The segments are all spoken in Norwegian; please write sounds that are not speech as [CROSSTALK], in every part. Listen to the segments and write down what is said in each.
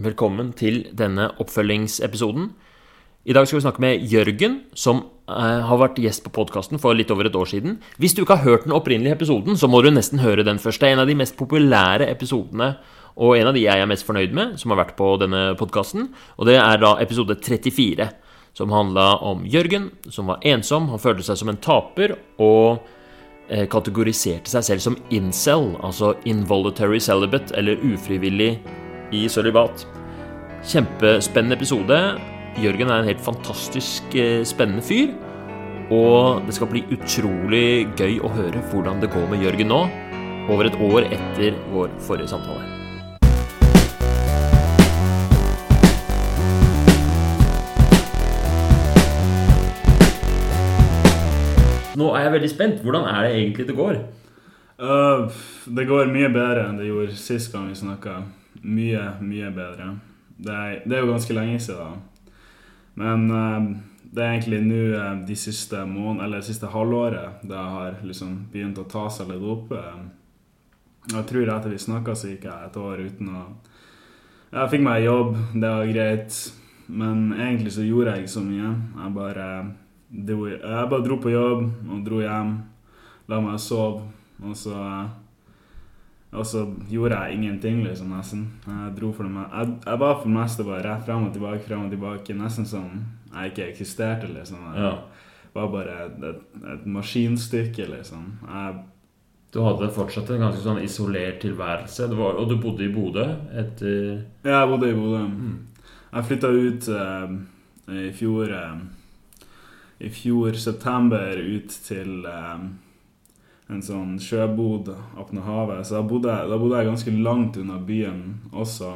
Velkommen til denne oppfølgingsepisoden. I dag skal vi snakke med Jørgen, som eh, har vært gjest på podkasten for litt over et år siden. Hvis du ikke har hørt den opprinnelige episoden, så må du nesten høre den først. Det er en av de mest populære episodene, og en av de jeg er mest fornøyd med, som har vært på denne podkasten. Og det er da episode 34, som handla om Jørgen, som var ensom. Han følte seg som en taper, og eh, kategoriserte seg selv som incel, altså involuntary celibate, eller ufrivillig i sølibat. Kjempespennende episode. Jørgen er en helt fantastisk eh, spennende fyr. Og det skal bli utrolig gøy å høre hvordan det går med Jørgen nå, over et år etter vår forrige samtale. Nå er jeg veldig spent. Hvordan er det egentlig det går? Uh, det går mye bedre enn det gjorde sist gang vi snakka. Mye, mye bedre. Det er, det er, jo ganske lenge siden. Men uh, det er egentlig nå uh, de siste måned, eller siste halvåret det har liksom begynt å ta seg litt opp. jeg tror etter vi snakka, så gikk jeg et år uten å Jeg fikk meg jobb, det var greit. Men egentlig så gjorde jeg ikke så mye. Jeg bare Jeg bare dro på jobb og dro hjem. La meg sove. Og så og så gjorde jeg ingenting, liksom, nesten. Jeg dro for det. Jeg, jeg var for det meste bare rett frem og tilbake, frem og tilbake. Nesten som jeg ikke eksisterte, liksom. Jeg Ja. var bare et, et, et maskinstykke, liksom. Jeg, Du hadde fortsatt en ganske sånn isolert tilværelse, det var, og du bodde i Bodø etter Ja, jeg bodde i Bodø. Jeg flytta ut eh, i fjor eh, I fjor september ut til eh, en sånn sjøbod oppe ved havet. Så da bodde, jeg, da bodde jeg ganske langt unna byen også.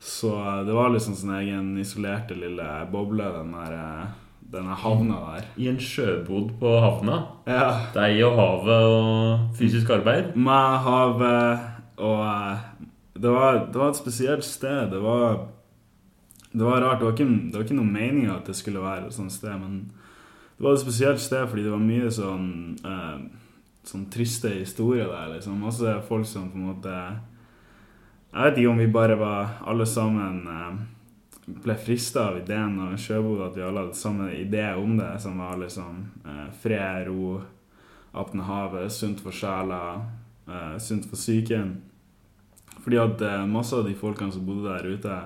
Så eh, det var liksom sånn egen isolerte lille boble, den der, eh, denne havna der. I en sjøbod på havna. Ja. Deg og havet og fysisk arbeid. Med havet og eh, det var, det var et spesielt sted. Det var, det var rart. Det var, ikke, det var ikke noen mening at det skulle være et sånt sted, men det var et spesielt sted fordi det var mye sånn eh, Sånn triste historier der, liksom. Masse folk som på en måte Jeg vet ikke om vi bare var alle sammen eh, ble frista av ideen av sjøbod, at vi alle hadde samme idé om det, som var liksom eh, fred, ro, åpne havet, sunt for sjela, eh, sunt for psyken. Fordi at masse av de folkene som bodde der ute,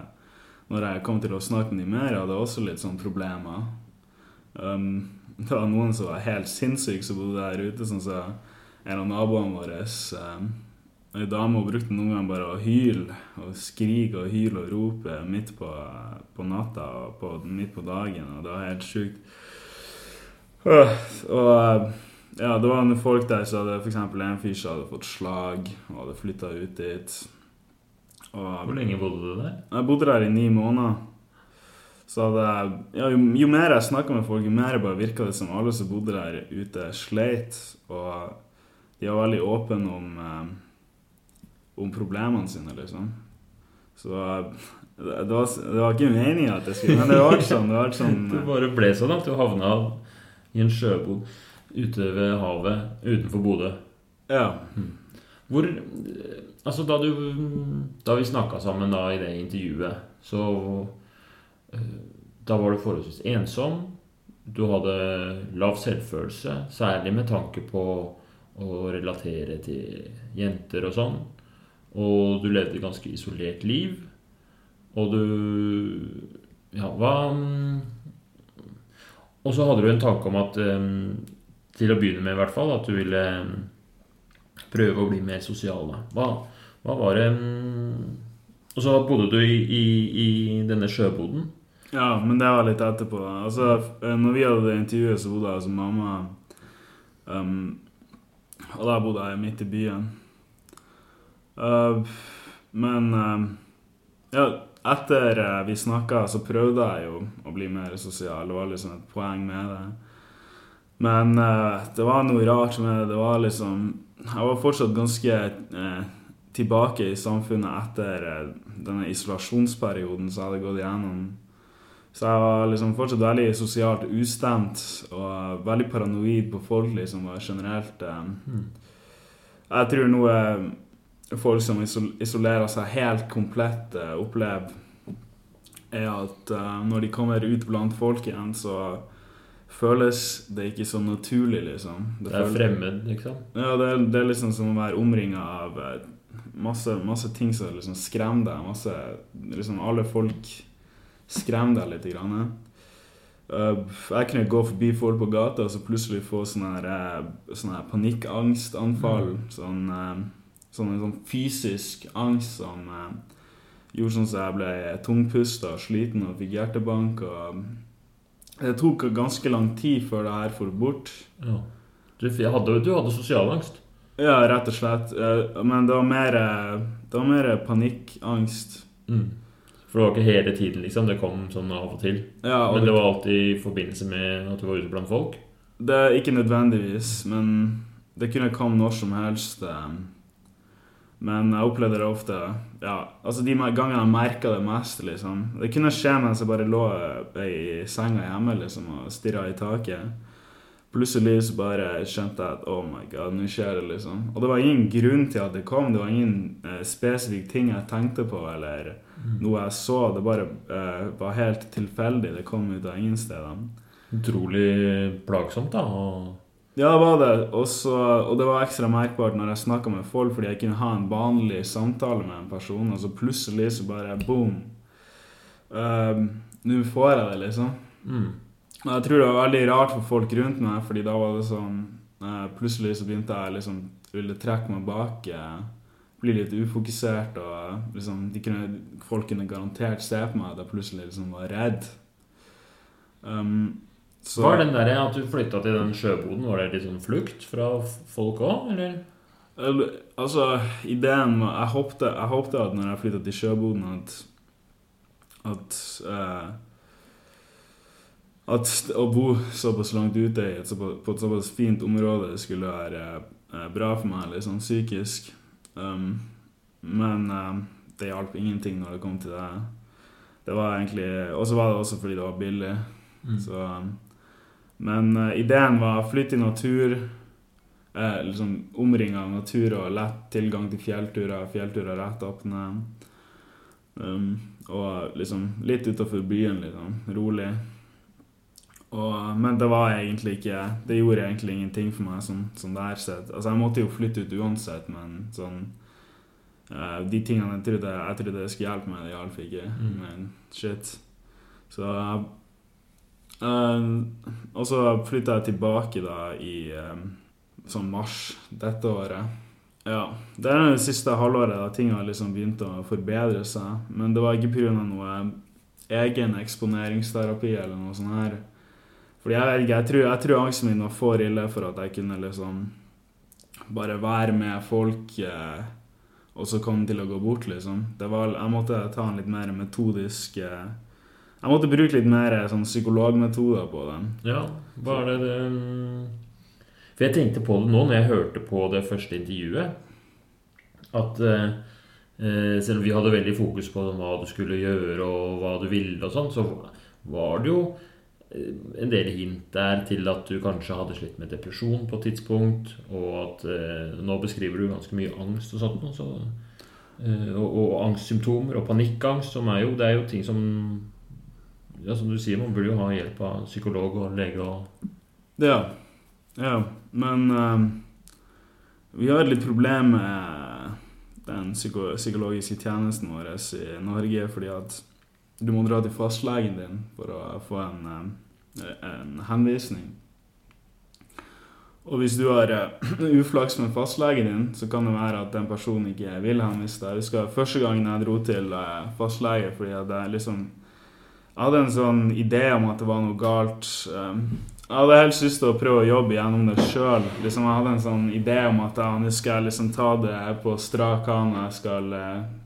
når jeg kom til å snakke med dem mer, hadde også litt sånne problemer. Um, [LAUGHS] det var noen som var helt sinnssyke som bodde der ute, sånn som en av naboene våre. Um, Ei dame hun brukte noen ganger bare å hyle og skrike og hyle og rope midt på, på natta og på, midt på dagen, og det var helt sjukt. Øh, Og ja, det var noen folk der som hadde f.eks. en fyr som hadde fått slag og hadde flytta ut dit. Og Hvor lenge bodde du der? jeg bodde der i ni måneder. Så det, ja, jo, jo mer jeg snakka med folk, jo mer bare virka det som alle som bodde der ute, sleit. Og de var veldig åpne om, eh, om problemene sine, liksom. Så det, det, var, det var ikke meninga at det skulle Men det var sånn. Det var sånn [LAUGHS] Det bare ble sånn at du havna i en sjøbod ute ved havet utenfor Bodø. Ja. Hvor Altså, da du Da vi snakka sammen da i det intervjuet, så eh, Da var du forholdsvis ensom. Du hadde lav selvfølelse, særlig med tanke på å relatere til jenter og sånn. Og du levde et ganske isolert liv. Og du Ja, hva Og så hadde du en tanke om at eh, Til å begynne med, i hvert fall, at du ville eh, prøve å bli mer sosial. Hva, hva var det mm, Og så bodde du i, i, i denne sjøboden. Ja, men det var litt etterpå. Altså, eh, når vi hadde intervjuet, så bodde jeg hos mamma. Um, og da bodde jeg midt i byen. Uh, men uh, ja, etter uh, vi snakka, så prøvde jeg jo å bli mer sosial. Det var liksom et poeng med det. Men det var noe rart med det. Det var liksom Jeg var fortsatt ganske tilbake i samfunnet etter denne isolasjonsperioden som jeg hadde gått igjennom. Så jeg var liksom fortsatt veldig sosialt ustemt og veldig paranoid på folk liksom, og generelt. um, Mm. Jeg tror noe folk som isolerer seg helt komplett, uh, opplever, er at uh, når de kommer ut blant folk igjen, så føles det ikke så naturlig, liksom. Det, det er føles, fremmed, liksom? Ja, det er, det er, liksom som å være omringa av masse, masse, ting som liksom skremmer deg. Masse, liksom alle folk skremmer deg litt. Grann. Uh, jeg kunne gå forbi folk på gata og så plutselig få sånn her, sånn her panikkangstanfall. Mm. Sånn, uh, sånn, sånn, fysisk angst som uh, gjorde sånn at jeg ble tungpusta og sliten og fikk hjertebank. Og det tok ganske lang tid før det her for bort. Ja. Du, hadde, du hadde sosial angst? Ja, rett og slett. Men det var mer, det var mer panikkangst. Mm. For det var ikke hele tiden, liksom. Det kom sånn av og til. Ja, og men det var alltid i forbindelse med at du var ute blant folk? Det er Ikke nødvendigvis, men det kunne komme når som helst. Eh. Men jeg opplevde det ofte Ja, altså de gangene jeg merka det mest, liksom Det kunne skje mens jeg bare lå i senga hjemme liksom og stirra i taket. Plutselig så bare skjønte jeg at oh my god, nå skjer det, liksom. Og det var ingen grunn til at det kom. Det var ingen eh, spesifikk ting jeg tenkte på, eller Mm. Noe jeg så. Det bare uh, var helt tilfeldig. Det kom ut av ingen steder. Utrolig plagsomt, da. Og... Ja, det var det. Også, og det var ekstra merkbart når jeg snakka med folk, fordi jeg kunne ha en vanlig samtale med en person, og så plutselig så bare boom. Uh, Nå får jeg det, liksom. Mm. Jeg tror det var veldig rart for folk rundt meg, fordi da var det sånn uh, Plutselig så begynte jeg liksom ville trekke meg bak. Uh, bli litt ufokusert, og liksom, kunne, folk kunne garantert se på meg at jeg plutselig liksom var redd. Um, så, var den der at du flytta til den sjøboden, var det litt sånn flukt fra folk òg, eller? Altså, ideen Jeg håpte, jeg håpte at når jeg flytta til sjøboden, at at uh, at å bo såpass langt ute i et, på et såpass fint område skulle være eh, bra for meg, litt sånn psykisk. Um, men eh, det hjalp ingenting når det kom til det. Det var egentlig Og så var det også fordi det var billig. Mm. Så, um, men uh, ideen var flytt flytte i natur. Eh, liksom Omringa av natur og lett tilgang til fjellturer. Fjellturer rett åpne. Um, og liksom litt utafor byen, liksom. Rolig. Og, men det var egentlig ikke Det gjorde egentlig ingenting for meg sånn, sånn der sett. Altså, jeg måtte jo flytte ut uansett, men sånn uh, De tingene jeg trodde jeg trodde det skulle hjelpe meg, det hjalp ikke. Mm. Men shit. Så uh, Og så flytta jeg tilbake da i um, sånn mars dette året. Ja. Det er det siste halvåret da ting har liksom begynt å forbedre seg. Men det var ikke pga. noe egen eksponeringsterapi eller noe sånt her. Fordi jeg vet ikke, jeg tror, jeg tror angsten min var for ille for at jeg kunne liksom bare være med folk, eh, og så komme til å gå bort, liksom. Det var, jeg måtte ta en litt mer metodisk eh, Jeg måtte bruke litt mer sånn psykologmetoder på den. Ja, hva er det det For jeg tenkte på det nå når jeg hørte på det første intervjuet, at eh, eh selv om vi hadde veldig fokus på hva du skulle gjøre og hva du ville og sånn, så var det jo Eh, en del hint der til at du kanskje hadde slitt med depresjon på et tidspunkt, og at eh, nå beskriver du ganske mye angst og sånt. Også, eh, og, og, angstsymptomer og panikkangst, som er jo Det er jo ting som Ja, som du sier, man burde jo ha hjelp av psykolog og lege og Ja. Ja. Men eh, vi har litt problem med den psyko psykologiske tjenesten vår i Norge, fordi at du må dra til fastlegen din for å få en uh, en henvisning. Og hvis du har uh, [CLEARS THROAT] uflaks med fastlegen din, så kan det være at den personen ikke vil henvise deg. Jeg husker første gangen jeg dro til uh, fastlege fordi jeg liksom Jeg hadde en sånn idé om at det var noe galt. Um, jeg hadde helst lyst til å prøve å jobbe gjennom det sjøl. Liksom, jeg hadde en sånn idé om at ja, nå skal jeg liksom ta det på strak hånd. Jeg skal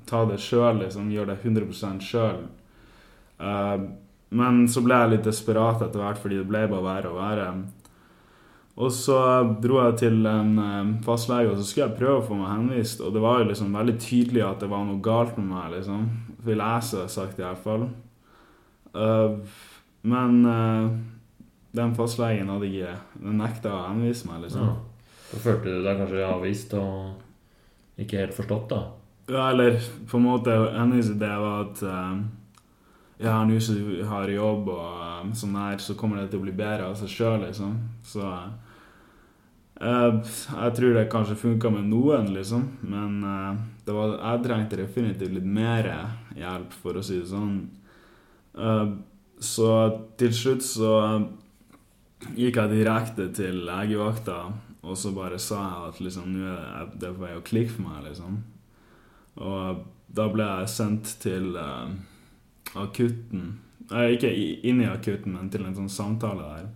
ta det sjøl, liksom, gjøre det 100 sjøl. Uh, men så ble jeg litt desperat etter hvert, fordi det ble bare verre og verre. Og så dro jeg til en eh, fastlege, og så skulle jeg prøve å få meg henvist. Og det var jo liksom veldig tydelig at det var noe galt med meg, liksom. Vil jeg så sagt, i hvert fall. Uh, men uh, den fastlegen hadde ikke Den nekta å henvise meg, liksom. Ja. Så følte du deg kanskje avvist og ikke helt forstått, da. Ja, eller på en måte hennes idé var at eh, ja, nå som du har jobb og eh, sånn her, så kommer det til å bli bedre av seg sjøl, liksom. Så uh, jeg tror det kanskje funka med noen, liksom. Men uh, var, jeg trengte definitivt litt mer hjelp, for å si det sånn. Uh, så til slutt så gikk jeg direkte til legevakta, og så bare sa jeg at liksom, nå er det- på vei å klikke for meg, liksom. Og da ble jeg sendt til eh, akutten. Eh, ikke inn i akutten, men til en sånn samtale der.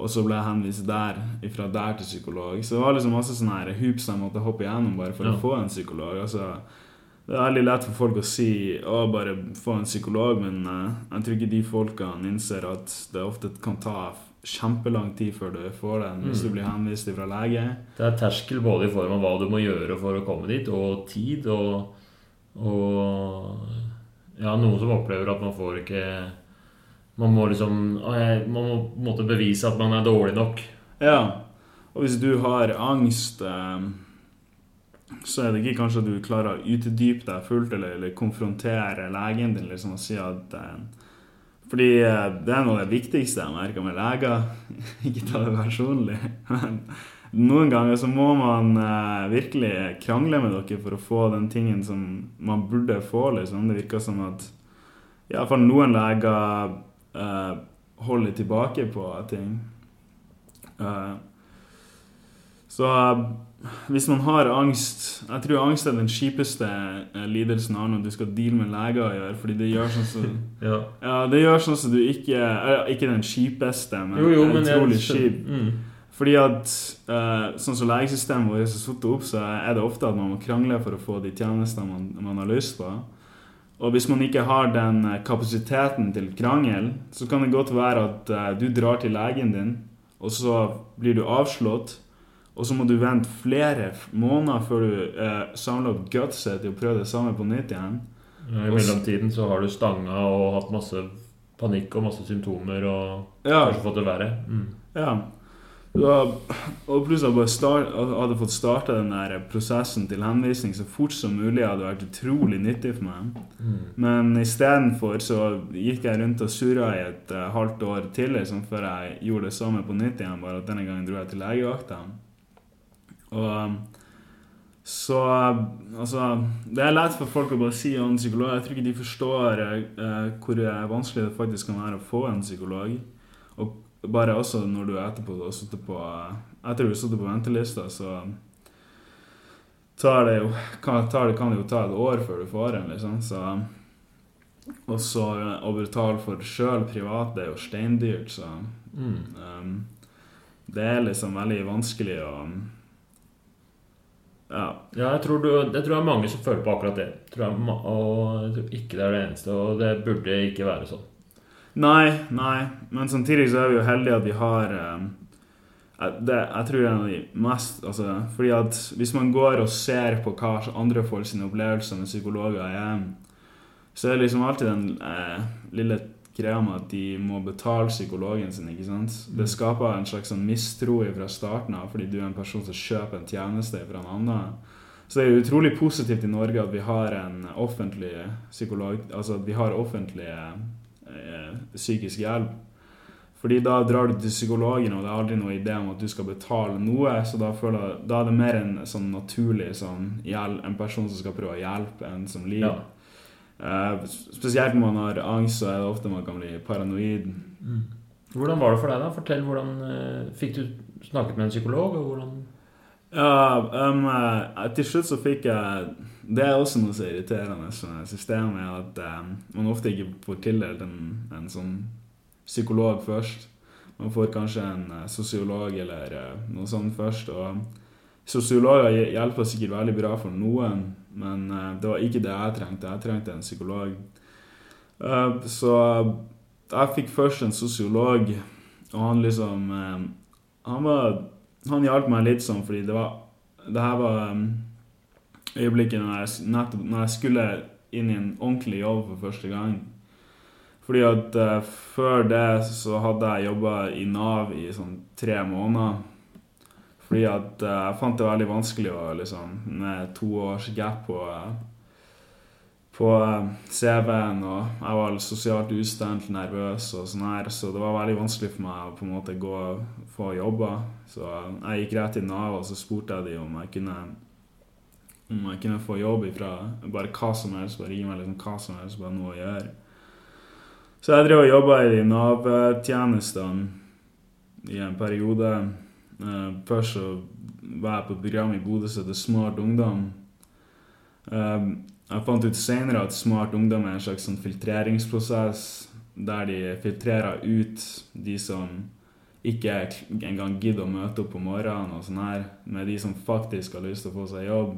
Og så ble jeg henvist der, fra der til psykolog. Så det var liksom masse sånne her hoops jeg måtte hoppe igjennom bare for Ja. å få en psykolog. Altså, det er veldig lett for folk å si å, bare få en psykolog, men eh, jeg tror ikke de folkene innser at det ofte kan ta kjempelang tid før du får den hvis Mm. du blir henvist fra lege. Det er terskel både i form av hva du må gjøre for å komme dit, og tid, og, og Ja, noen som opplever at man får ikke Man må liksom Man må på en måte bevise at man er dårlig nok. Ja, og hvis du har angst, eh, så er det ikke kanskje at du klarer å utdype deg fullt eller, eller konfrontere legen din liksom, og si at eh, Fordi eh, det er noe av det viktigste jeg merker med leger. [LAUGHS] ikke ta det personlig. [LAUGHS] Men noen ganger så må man eh, virkelig krangle med dere for å få den tingen som man burde få, liksom. Det virker som at iallfall noen leger eh, holder tilbake på ting. Eh, så eh, hvis man har angst Jeg tror angst er den kjipeste eh, lidelsen av når du skal deale med leger å gjøre, fordi det gjør sånn som [LAUGHS] Ja. Ja, det gjør sånn som du ikke eh, Ikke den kjipeste, men, Jo, jo, men utrolig kjip. mm. Fordi at uh, sånn som legesystemet vårt er satt opp, så er det ofte at man må krangle for å få de tjenestene man, man har lyst på. Og hvis man ikke har den eh, kapasiteten til krangel, så kan det godt være at uh, du drar til legen din, og så blir du avslått. Og så må du vente flere måneder før du eh, samler opp gutset til å prøve det samme på nytt igjen. I mellomtiden så har du stanga og hatt masse panikk og masse symptomer og Ja, kanskje fått det verre. Mm. ja. Og plutselig bare start, hadde fått starta den der prosessen til henvisning så fort som mulig, hadde vært utrolig nyttig for meg. Mm. Men istedenfor så gikk jeg rundt og surra i et uh, halvt år til liksom, før jeg gjorde det samme på nytt igjen, bare at denne gangen dro jeg til legevakta. Og så Altså, det er lett for folk å bare si om psykolog. Jeg tror ikke de forstår uh, hvor vanskelig det faktisk kan være å få en psykolog. Og bare også når du etterpå har sittet på Etter du har sittet på ventelista, så tar det jo kan, tar det, kan det jo ta et år før du får en, liksom. Så Og så eh, å betale for sjøl privat, det er jo steindyrt, så Mm. um, Det er liksom veldig vanskelig å Ja. Ja, jeg tror, du, jeg tror det er mange som føler på akkurat det. Tror jeg, og jeg tror ikke det er det eneste, og det burde ikke være sånn. Nei, nei. Men samtidig så er vi jo heldige at vi har um, det, Jeg tror det er en av de mest altså, Fordi at hvis man går og ser på hva andre folk sine opplevelser med psykologer er, så er det liksom alltid den eh, lille greia med at de må betale psykologen sin. ikke sant? Det skaper en slags sånn mistro fra starten av, fordi du er en person som kjøper en tjeneste fra en annen. Så det er utrolig positivt i Norge at vi har en offentlig psykolog, altså at vi har offentlige psykisk hjelp. Fordi da drar du til psykologen, og det er aldri noe idé om at du skal betale noe. Så da, jeg- da er det mer en sånn naturlig sånn, en person som skal prøve å hjelpe en som lider. Ja. Uh, spesielt når man har angst, så er det ofte man kan bli paranoid. Mm. Hvordan var det for deg, da? Fortell hvordan uh, Fikk du snakket med en psykolog, og hvordan Ja, um, til slutt så fikk jeg Det er også noe så irriterende med systemet, at um, man ofte ikke får tildelt en, en sånn psykolog først. Man får kanskje en uh, sosiolog eller uh, noe sånt først. Og sosiologer hjelper sikkert veldig bra for noen, men uh, det var ikke det jeg trengte. Jeg trengte en psykolog. Så jeg fikk først en sosiolog, og han liksom Han var han hjalp meg litt sånn, fordi det var Det her var um, øyeblikket når jeg, når jeg skulle inn i en ordentlig jobb for første gang. Fordi at uh, før det så hadde jeg jobba i Nav i sånn tre måneder. Fordi at uh, jeg fant det veldig vanskelig å liksom Med to års gap på, på eh, CV-en, og jeg var sosialt ustemt, nervøs og sånn her, så det var veldig vanskelig for meg å på en måte gå få jobber. Så jeg gikk rett til Nav, og så spurte jeg dem om jeg kunne om jeg kunne få jobb ifra bare hva som helst, bare gi meg liksom hva som helst, bare noe å gjøre. Så jeg drev og jobba i Nav-tjenestene i en periode. Uh, først så var jeg på program i Bodø som heter Smart ungdom. Uh, jeg fant ut senere at Smart ungdom er en slags sånn filtreringsprosess der de filtrerer ut de som ikke engang gidder å møte opp på morgenen, og sånn her, med de som faktisk har lyst til å få seg jobb.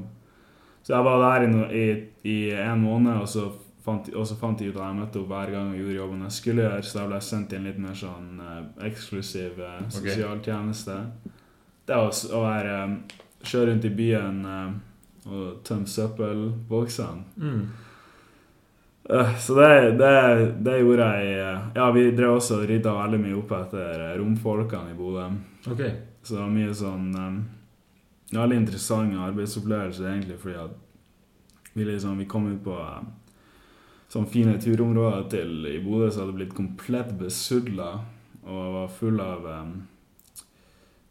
Så jeg var der i, i, i en måned, og så, fant, og så fant jeg ut at jeg møtte opp hver gang og gjorde jobben jeg skulle gjøre, så da ble jeg sendt i en litt mer sånn uh, eksklusiv uh, sosialtjeneste. Det å, å være um, Kjøre rundt i byen uh, og tømme søppelboksene. Mm. Så det, det, det, gjorde jeg Ja, vi drev også og rydda veldig mye opp etter romfolkene i Bodø. Okay. Så det var mye sånn veldig interessant arbeidsopplevelse, egentlig, fordi at vi liksom Vi kom ut på sånne fine turområder til i Bodø som hadde blitt komplett besudla og var full av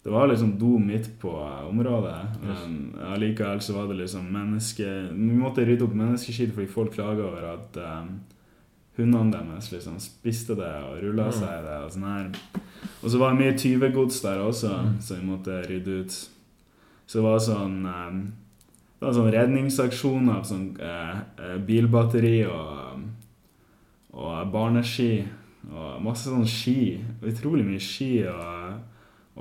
det var liksom do midt på uh, området. Men allikevel så var det liksom menneske... Vi måtte rydde opp menneskeskitt fordi folk klaga over at um, hundene deres liksom spiste det og rulla mm. seg i det. Og sånn her. Og så var det mye tyvegods der også, mm. som vi måtte rydde ut. Så det var sånn um, Det var sånn redningsaksjon av sånn uh, bilbatteri og, og barneski. Og masse sånn ski. Utrolig mye ski og,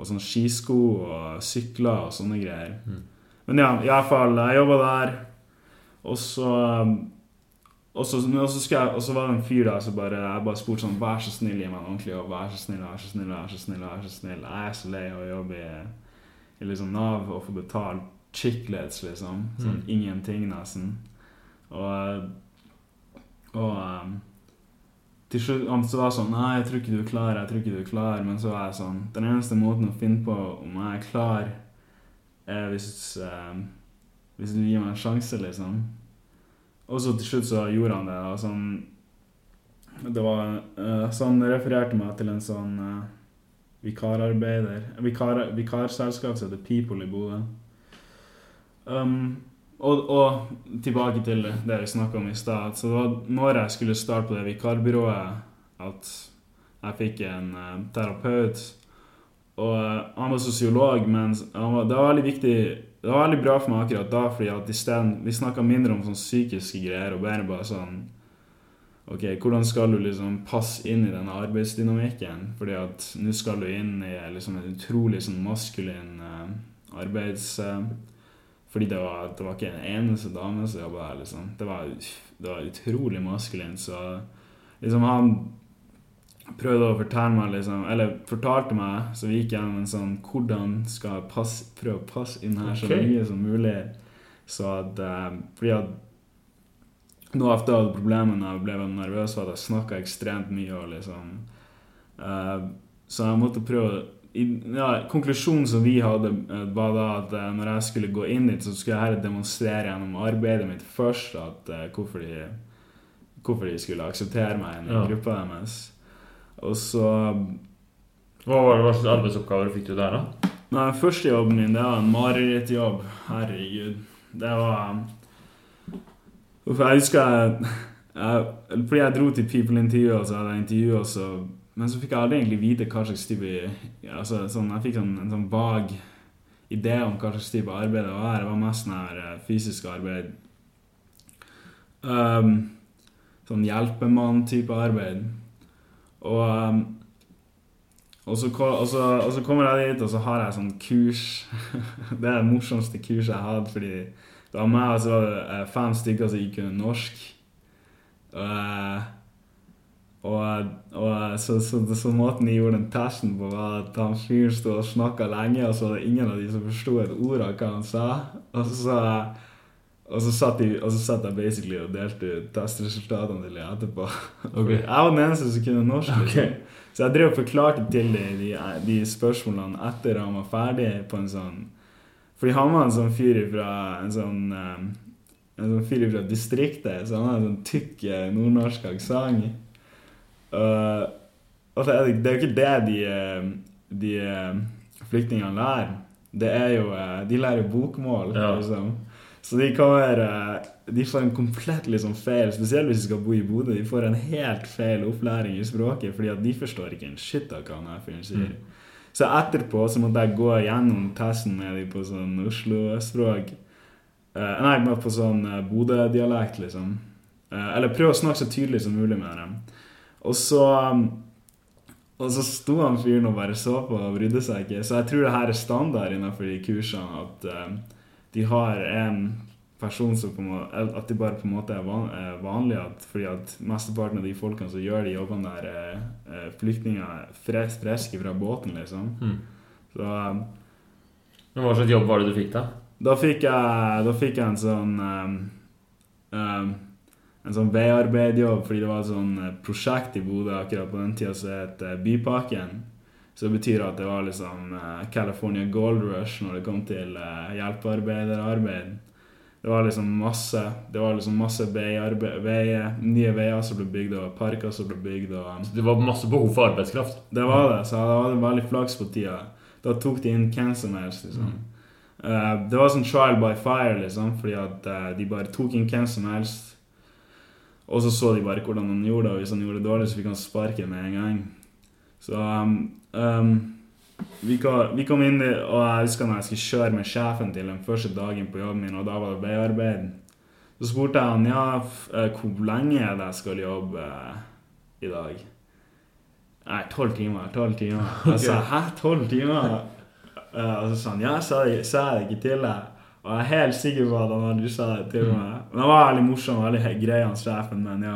og sånn skisko og sykler og sånne greier. Mm. Men ja, iallfall. Jeg jobba der. Og så og så, jeg, og så, var det en fyr der som bare jeg bare spurte sånn Vær så snill, gi meg en ordentlig jobb. Vær så snill, vær så snill, vær så snill. vær så snill. Jeg er så lei av å jobbe i i liksom Nav og få betalt chicklets, liksom. Sånn mm. ingenting, nesten. Og, og um, til slutt så var det sånn Nei, jeg tror ikke du er klar, jeg tror ikke du er klar. Men så var jeg sånn Den eneste måten å finne på om jeg er klar, er hvis um, Hvis du gir meg en sjanse, liksom. Og så til slutt så gjorde han det. Og sånn Det var uh, han refererte meg til en sånn uh, vikararbeider vikar, Vikarselskap som heter People i Bodø. Um, og, og, tilbake til det vi snakka om i stad. Så det var når jeg skulle starte på det vikarbyrået, at jeg fikk en uh, terapeut. Og uh, han var sosiolog, men var, det var viktig Det var veldig bra for meg akkurat da, fordi at stedet, vi snakka mindre om sånn psykiske greier og bare bare sånn Ok, hvordan skal du liksom passe inn i denne arbeidsdynamikken? Fordi at nå skal du inn i liksom en utrolig sånn maskulin uh, arbeids... Uh, fordi det var, det var, ikke en eneste dame som jobba der, liksom. Det var, det var utrolig maskulint. Så liksom han prøvde å fortelle meg liksom Eller fortalte meg, så vi gikk gjennom en sånn Hvordan skal jeg passe, prøve å passe inn her så mye som mulig? Så at uh, Fordi at noe ofte hadde problemet når jeg ble nervøs, var at jeg snakka ekstremt mye. Og liksom, uh, så jeg måtte prøve ja, Konklusjonen som vi hadde, uh, var da at uh, når jeg skulle gå inn dit, så skulle jeg her demonstrere gjennom arbeidet mitt først at hvorfor de, hvorfor, de, skulle akseptere meg i ja. gruppa deres. Og så Hva var det slags arbeidsoppgaver fikk du der, da? Nei, Første jobben min det var en marerittjobb. Herregud. Det var jeg husker jeg, jeg, Fordi jeg dro til People Intervju og så hadde jeg intervju, og så Men så fikk jeg aldri egentlig vite hva slags type altså, sånn, Jeg fikk sånn, en sånn vag idé om hva slags type arbeid det var. Det var mest sånn eh, fysisk arbeid. Um, sånn hjelpemann-type arbeid. Og, um, og, så, og, så, og, så, kommer jeg dit, og så har jeg sånn kurs. [LAUGHS] det er det morsomste kurset jeg hadde, fordi det var meg og så var det eh, fem stykker som gikk kunne norsk. Og, og, og så, så, så, måten de gjorde den testen på, var at han fyren sto og snakka lenge, og så var det ingen av de som forsto et ord av hva han sa. Og så, Og så satt, de, og så satt jeg basically og delte ut testresultatene til dem etterpå. Okay. Jeg var den eneste som kunne norsk. Ok. Liksom. Så jeg drev og forklarte til dem de, de spørsmålene etter han var ferdig på en sånn Fordi han var en sånn fyr fra en sånn um, En sånn fyr fra distriktet, så han hadde en sånn tykk eh, nordnorsk aksent. Uh, og det er, det er jo ikke det de, eh, de eh, flyktningene lærer. Det er jo eh, De lærer bokmål, Ja. liksom. Så de kommer De får en komplett liksom feil, spesielt hvis de skal bo i Bodø. De får en helt feil opplæring i språket, fordi at de forstår ikke en shit av hva han fyren sier. Så etterpå så måtte jeg gå gjennom testen med dem på sånn Oslo-språk. Eh, nei, på sånn Bodø-dialekt, liksom. Eh, eller prøve å snakke så tydelig som mulig med dem. Og så um, og så sto han fyren og bare så på og brydde seg ikke. Så jeg tror det her er standard innenfor de kursene at eh, de har en person som på en måte, At de bare på en måte er van, er vanlig. At, fordi at mesteparten av de folkene som gjør de jobbene der, er, er flyktninger friske fra båten, liksom. Mm. Så um, Men hva slags jobb var det du fikk, da? da fikk jeg, da fikk jeg en sånn um, um, En sånn veiarbeidjobb, fordi det var et sånn eh, prosjekt i Bodø akkurat på den tida som het eh, Bypakken. Så det betyr at det var liksom eh, California Gold Rush når det kom til hjelpearbeiderarbeid. Det var liksom masse Det var liksom masse veier, nye veier som ble bygd, og parker som ble bygd. Så det var masse behov for arbeidskraft? Det var det, så da var det veldig flaks på tida. Da tok de inn hvem som helst, liksom. Eh, det var sånn trial by fire, liksom, fordi at uh, de bare tok inn hvem som helst. Og så så de bare hvordan han gjorde det, og hvis han gjorde det dårlig, så fikk han sparken med en gang. Så um, um, vi, kom, vi kom inn, og jeg husker når jeg skulle kjøre med sjefen til den første dagen på jobben min, og da var det veiarbeid. Så spurte jeg han ja, eh, hvor lenge er det jeg skal jobbe eh, i dag. Nei, tolv timer. Tolv timer. Jeg sa hæ, tolv timer? Eh, og så sa han ja, sa jeg det ikke til deg? Og jeg er helt sikker på at han har dusja det til meg. Men han var veldig morsom, veldig grei, han sjefen, men ja.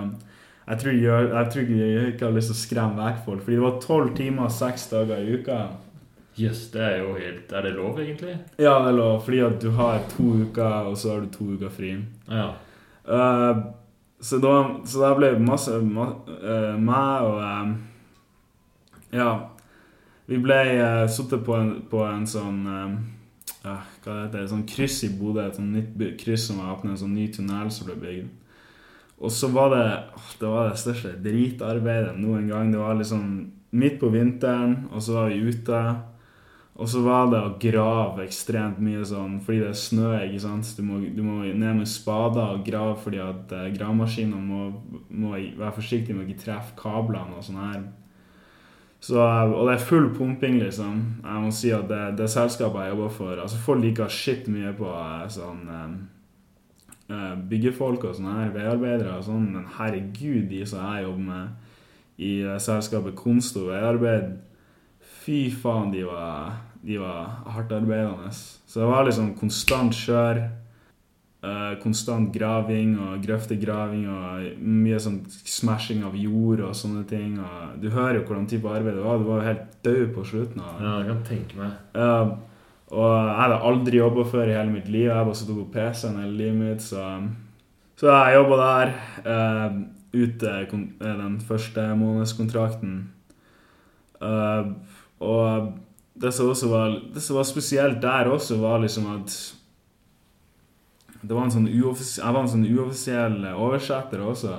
Jeg tror, jeg, jeg tror ikke jeg har lyst til å skremme vekk folk, fordi det var tolv timer seks dager i uka. Jøss, det er jo helt Er det lov, egentlig? Ja, det er lov, fordi at du har to uker, og så har du to uker fri. Ja. Uh, så, da, så da ble det masse ma, uh, meg og um, Ja. Vi ble uh, sittet på, en- på en sånn eh, ja, Hva heter det? Sånn kryss i Bodø. Et sånt nytt kryss som var åpnet, en sånn ny tunnel som ble bygd. Og så var det Det var det største dritarbeidet noen gang. Det var liksom midt på vinteren, og så var vi ute. Og så var det å grave ekstremt mye sånn fordi det er snø. ikke sant? Du må, du må ned med spader og grave fordi at eh, gravemaskinene må, må være forsiktige med å ikke treffe kablene og sånn her. Så, eh, og det er full pumping, liksom. Jeg må si at det, det selskapet jeg jobber for altså Folk liker shit mye på eh, sånn eh, eh, byggefolk og sånne her, veiarbeidere og sånn, men herregud, de som jeg jobber med i selskapet Konsto veiarbeid Fy faen, de var, de var hardtarbeidende. Så det var liksom konstant kjør. Eh, konstant graving og grøftegraving og mye sånn smashing av jord og sånne ting. Og du hører jo hvordan type arbeid det var. Du var jo helt død på slutten. det. ja, jeg kan tenke meg. Uh, og jeg hadde aldri jobba før i hele mitt liv. Jeg bare satt på PC-en hele livet mitt, så Så jeg jobba der Uh, ute eh, den første månedskontrakten. Og det som var Det som var spesielt der også, var liksom at det var en sånn Jeg var en sånn uoffisiell oversetter også.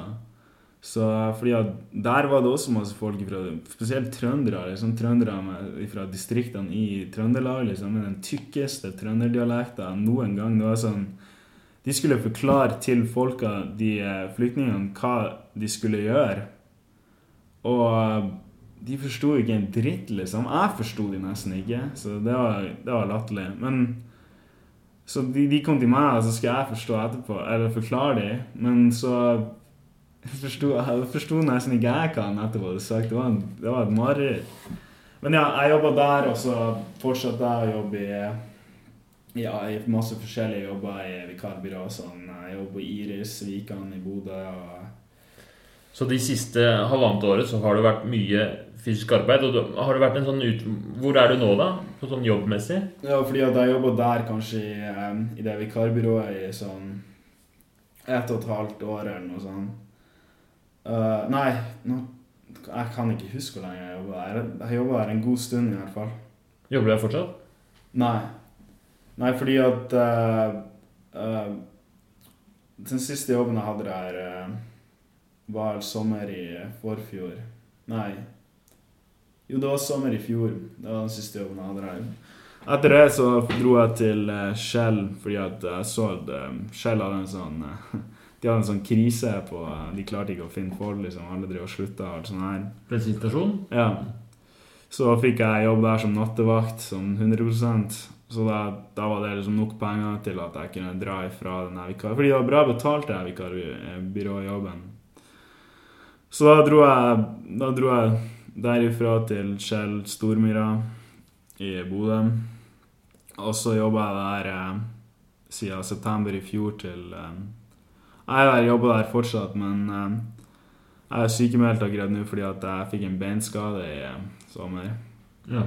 Så fordi at Der var det også masse folk fra Spesielt trøndere. liksom Trøndere fra distriktene i Trøndelag. liksom Med den tykkeste trønderdialekten noen gang. Det var sånn De skulle forklare til folka, de eh, flyktningene, hva de skulle gjøre. Og eh, de forsto ikke en dritt, liksom. Jeg forsto de nesten ikke. Så det var, det var latterlig. Men så de, de kom til meg, og så skal jeg forstå etterpå, eller forklare dem. Men så forsto jeg nesten ikke jeg hva han etterpå hadde sagt. Det var, en, det var et mareritt. Men ja, jeg jobba der, og så fortsatte jeg å jobbe i, ja, i masse forskjellige jobber i vikarbyrå. Sånn. Jeg jobber i Iris, Vikan i Bodø. og Så de siste halvannet året så har det vært mye fysisk arbeid. Og du- har det vært en sånn ut... Hvor er du nå, da? På sånn jobbmessig? Ja, fordi at jeg jobba der kanskje i, i det vikarbyrået i sånn ett og et halvt år eller noe sånt. Uh, nei, nå, jeg kan ikke huske hvor lenge jeg jobba der. Jeg jobba der en god stund i hvert fall. Jobber du der fortsatt? Nei. Nei, fordi at uh, uh, Den siste jobben jeg hadde der, var sommer i forfjor. Nei. Jo, det var sommer i fjor. Det var den siste jobben jeg hadde der. Etter det så dro jeg til Shell fordi at jeg så at Shell hadde en sånn [LAUGHS] De hadde en sånn krise på De klarte ikke å finne folk, liksom. Alle drev og slutta og alt sånt her. Bensinstasjon? Ja. Så fikk jeg jobb der som nattevakt, sånn 100 Så da, da, var det liksom nok penger til at jeg kunne dra ifra den vikar... Fordi det var bra betalt, den vikarbyrået-jobben. Så da dro jeg Da dro jeg derifra til Kjell Stormyra i Bodø. Og så jobba jeg der eh, siden september i fjor til eh, Jeg jobber der fortsatt, men eh, jeg er sykemeldt akkurat nå fordi at jeg fikk en beinskade i eh, sommer. Ja.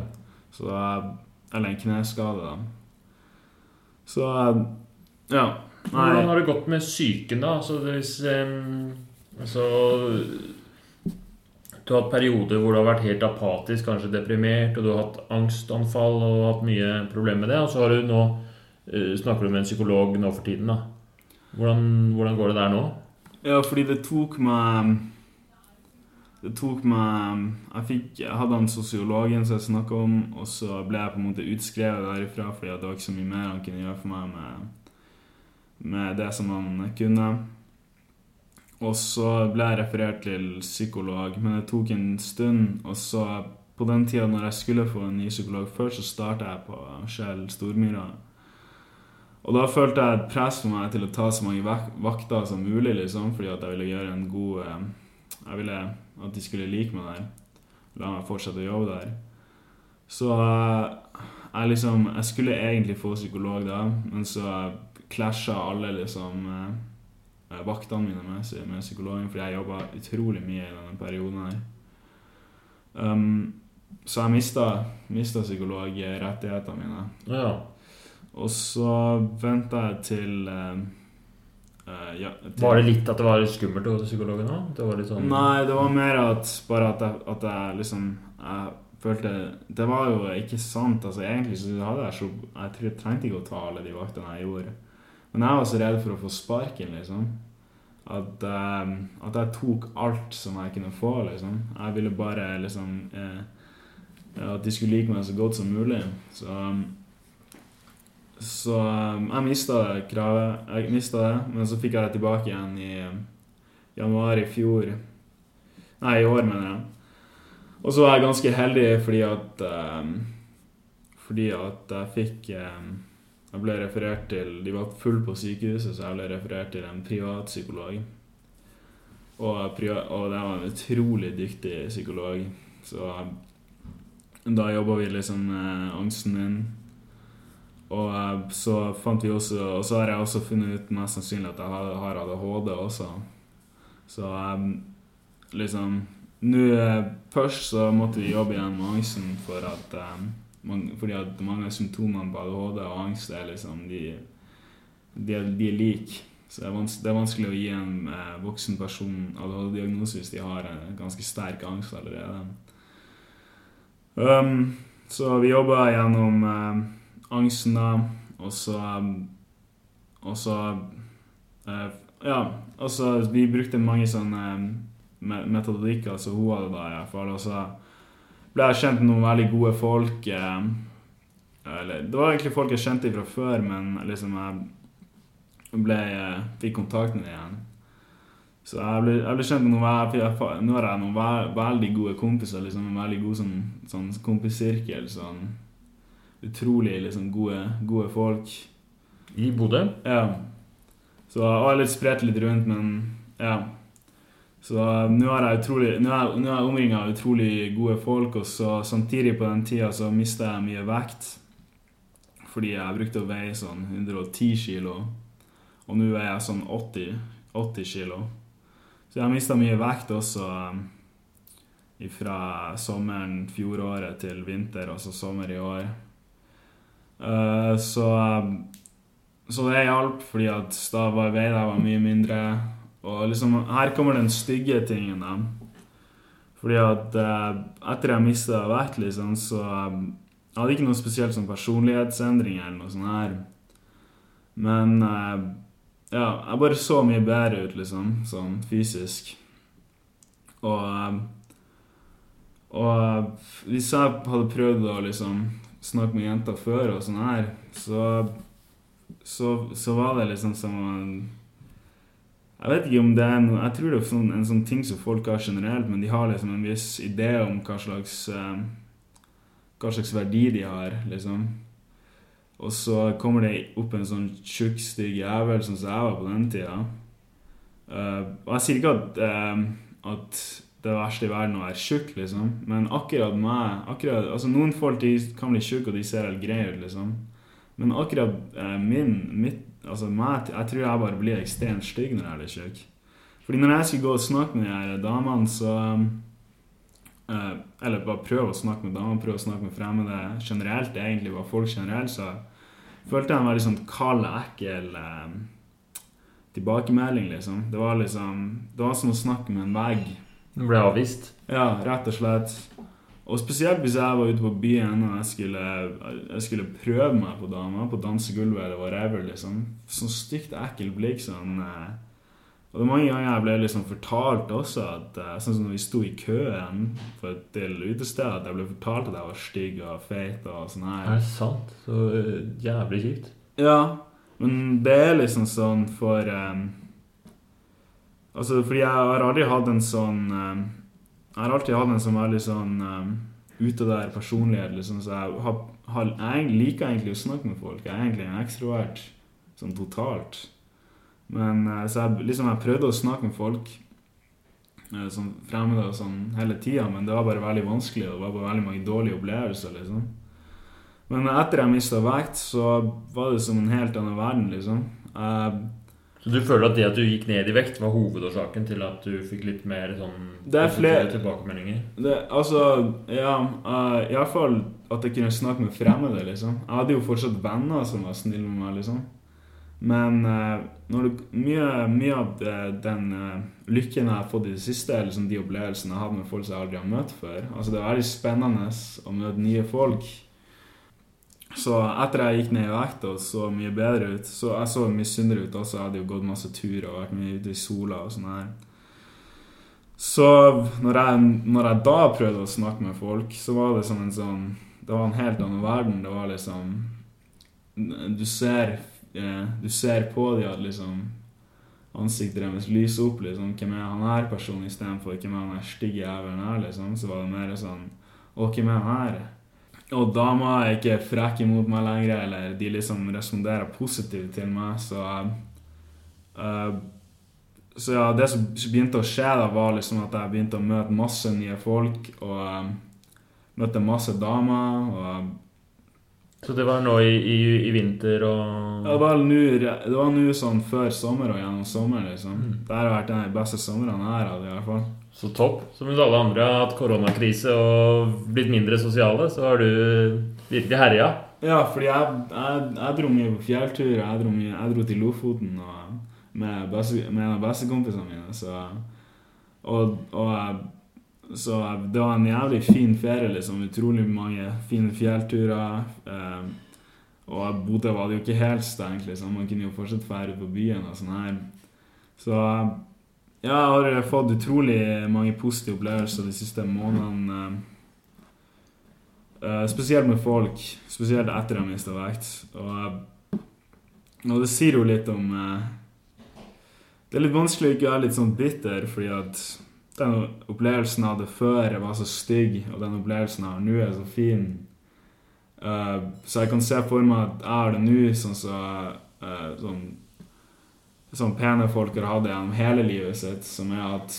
Så Eller en kneskade, da. Så eh, ja. Nei. Hvordan har det gått med psyken, da? Altså, hvis um, Altså Du har hatt perioder hvor du har vært helt apatisk, kanskje deprimert, og du har hatt angstanfall og hatt mye problemer med det, og så har du nå uh, snakker du med en psykolog nå for tiden, da. Hvordan, hvordan går det der nå? Ja, fordi det tok meg Det tok meg Jeg, fikk, jeg hadde han sosiologen som jeg snakka om, og så ble jeg på en måte utskrevet derifra fordi det var ikke så mye mer han kunne gjøre for meg med, med det som han kunne. Og så ble jeg referert til psykolog, men det tok en stund. Og så, på den tida når jeg skulle få en ny psykolog før, så starta jeg på Kjell Stormyra. Og da følte jeg et press for meg til å ta så mange vakter som mulig, liksom, fordi at jeg ville gjøre en god eh, Jeg ville at de skulle like meg der. La meg fortsette å jobbe der. Så eh, jeg liksom Jeg skulle egentlig få psykolog da, men så klasja alle liksom eh, vaktene mine med, med psykologen, fordi jeg jobba utrolig mye i denne perioden her. Um, så jeg mista, mista psykologrettighetene mine. Ja. Og så venta jeg til, uh, ja, til Var det litt at det var skummelt å gå til psykologen òg? Sånn... Nei, det var mer at bare at jeg, at jeg liksom Jeg følte Det var jo ikke sant. Altså Egentlig så hadde jeg så Jeg trengte ikke å ta alle de vaktene jeg gjorde. Men jeg var så redd for å få sparken, liksom. At, um, at jeg tok alt som jeg kunne få, liksom. Jeg ville bare liksom eh, At de skulle like meg så godt som mulig. Så um, så um, jeg mista kravet. Jeg mista det, men så fikk jeg det tilbake igjen i januar i fjor. Nei, i år, mener jeg. Og så var jeg ganske heldig fordi at um, Fordi at jeg fikk um, Jeg ble referert til De var full på sykehuset, så jeg ble referert til en privatpsykolog. Og, og det var en utrolig dyktig psykolog. Så da jobba vi liksom med angsten min. Og så fant vi også Og så har jeg også funnet ut mest sannsynlig at jeg har ADHD også. Så liksom Nå eh, Først så måtte vi jobbe igjen med angsten for at um, man, fordi at mange av symptomene på ADHD og angst er liksom De, de, de er like. Så det er, det er vanskelig å gi en eh, voksen person ADHD-diagnose hvis de har en ganske sterk angst allerede. Um, så vi jobba gjennom eh, angsten, da. Og så Og så eh, Ja, altså Vi brukte mange sånne metodikker som hun hadde da, i hvert fall. Og så ble jeg kjent med noen veldig gode folk. Uh, eller Det var egentlig folk jeg kjente fra før, men liksom jeg ble, fikk kontakt med dem igjen. Så jeg ble, jeg ble kjent med noen Nå har jeg noen ve veldig gode kompiser. liksom En veldig god sånn, sånn kompissirkel. sånn utrolig liksom, gode, gode folk. I Bodø? Ja. Så jeg har litt spredt litt rundt, men ja. Så nå er jeg utrolig Nå er, nå er jeg omringa av utrolig gode folk, og så samtidig på den tida så mista jeg mye vekt. Fordi jeg brukte å veie sånn 110 kilo, og nå veier jeg sånn 80, 80 kilo. Så jeg mista mye vekt også um, fra sommeren fjoråret til vinter, altså sommer i år. Uh, så, så det hjalp, fordi at da var mye mindre. Og liksom, her kommer den stygge tingen. da. Fordi at eh, etter jeg mista vekt, liksom, så eh, Jeg hadde ikke noe spesielt sånn personlighetsendring eller noe sånt her. Men eh, ja, jeg bare så mye bedre ut, liksom, sånn fysisk. Og eh, Og eh, hvis jeg hadde prøvd å liksom snakke med jenter før og sånn her, så, så så var det liksom som jeg vet ikke om det er noe Jeg tror det er sånn, en sånn ting som folk har generelt, men de har liksom en viss idé om hva slags um, Hva slags verdi de har, liksom. Og så kommer det opp en sånn tjukk, stygg jævel som jeg var på den tida. Uh, og jeg sier ikke at, eh, at det verste i verden er å være tjukk, liksom, men akkurat meg akkurat, altså Noen folk de kan bli tjukke, og de ser helt greie ut, liksom. Men akkurat eh, min, mitt Altså, meg, jeg tror jeg bare blir ekstremt stygg når jeg er litt tjukk. Fordi når jeg skulle gå og snakke med de damene, så uh, Eller bare prøve å snakke med damer, prøve å snakke med fremmede generelt, det egentlig var folk generelt, så følte jeg en veldig sånn kald, ekkel uh, tilbakemelding, liksom. Det var liksom Det var som å snakke med en vegg. Du ble avvist. Ja, rett og slett. Og spesielt hvis jeg var ute på byen og jeg skulle, jeg skulle prøve meg på damer, på dansegulvet eller whatever, liksom. Sånn stygt, ekkelt blikk sånn eh, Og det er mange ganger jeg ble liksom fortalt også at eh, Sånn som når vi sto i køen for til utestedet, at jeg ble fortalt at jeg var stygg og feit og sånn her. Er det sant? Så øh, jævlig kjipt. Ja, men det er liksom sånn for um, Altså, fordi jeg har aldri hatt en sånn um, Jeg har alltid hatt en som veldig sånn um, ute der personlighet, liksom, så jeg, har, har, jeg liker egentlig å snakke med folk. Jeg er egentlig en ekstrovert sånn totalt. Men uh, så jeg liksom jeg prøvde å snakke med folk uh, sånn fremmede og sånn hele tida, men det var bare veldig vanskelig, og det var bare veldig mange dårlige opplevelser, liksom. Men etter jeg mista vekt, så var det som en helt annen verden, liksom. Jeg, Så du føler at det at du gikk ned i vekt, var hovedårsaken til at du fikk litt mer sånn Det er flere- tilbakemeldinger? det, altså, ja uh, Iallfall at jeg kunne snakke med fremmede, liksom. Jeg hadde jo fortsatt venner som var snille med meg, liksom. Men uh, du, mye, mye av det, den uh, lykken jeg har fått i det siste, er liksom de opplevelsene jeg har hatt med folk som jeg aldri har møtt før. Altså Det er veldig spennende å møte nye folk. Så etter jeg gikk ned i vekt og så mye bedre ut Så jeg så mye sunnere ut også. Jeg hadde jo gått masse turer og vært mye ute i sola og sånn her. Så når jeg, når jeg da prøvde å snakke med folk, så var det som en sånn Det var en helt annen verden. Det var liksom Du ser eh, Du ser på de at liksom ansiktet deres lyser opp. liksom Hvem er han her personen istedenfor hvem er han her stygge jævelen her? liksom Så var det mer sånn Å, hvem er han her? Og damer er ikke frekke mot meg lenger, eller de liksom responderer positivt til meg, så uh, Så ja, det som begynte å skje, da var liksom at jeg begynte å møte masse nye folk, og uh, møtte masse damer, og Så det var nå i, i, i vinter og Ja, det var nå det var nå sånn før sommer og gjennom sommeren, liksom. Mm. Det har vært en av de beste somrene jeg har hatt, i hvert fall. Så topp. Som hvis alle andre har hatt koronakrise og blitt mindre sosiale, så har du virkelig herja. Ja, fordi jeg, jeg, jeg dro mye på fjelltur, jeg dro, jeg dro til Lofoten med, beste, med en av bestekompisene mine, så og, og så det var en jævlig fin ferie, liksom. Utrolig mange fine fjellturer. Eh, og Bodø var det jo ikke helt stengt, liksom. Man kunne jo fortsatt ut på byen og sånn her. Så ja, jeg har fått utrolig mange positive opplevelser de siste månedene. eh, spesielt med folk. Spesielt etter jeg mista vekt. Og, og det sier jo litt om eh, Det er litt vanskelig å ikke være litt sånn bitter, fordi at den opplevelsen jeg hadde før, var så stygg, og den opplevelsen jeg har nå, er så fin. Eh, så jeg kan se for meg at jeg har det nå sånn eh, sånn som pene folk har hatt gjennom hele livet sitt, som er at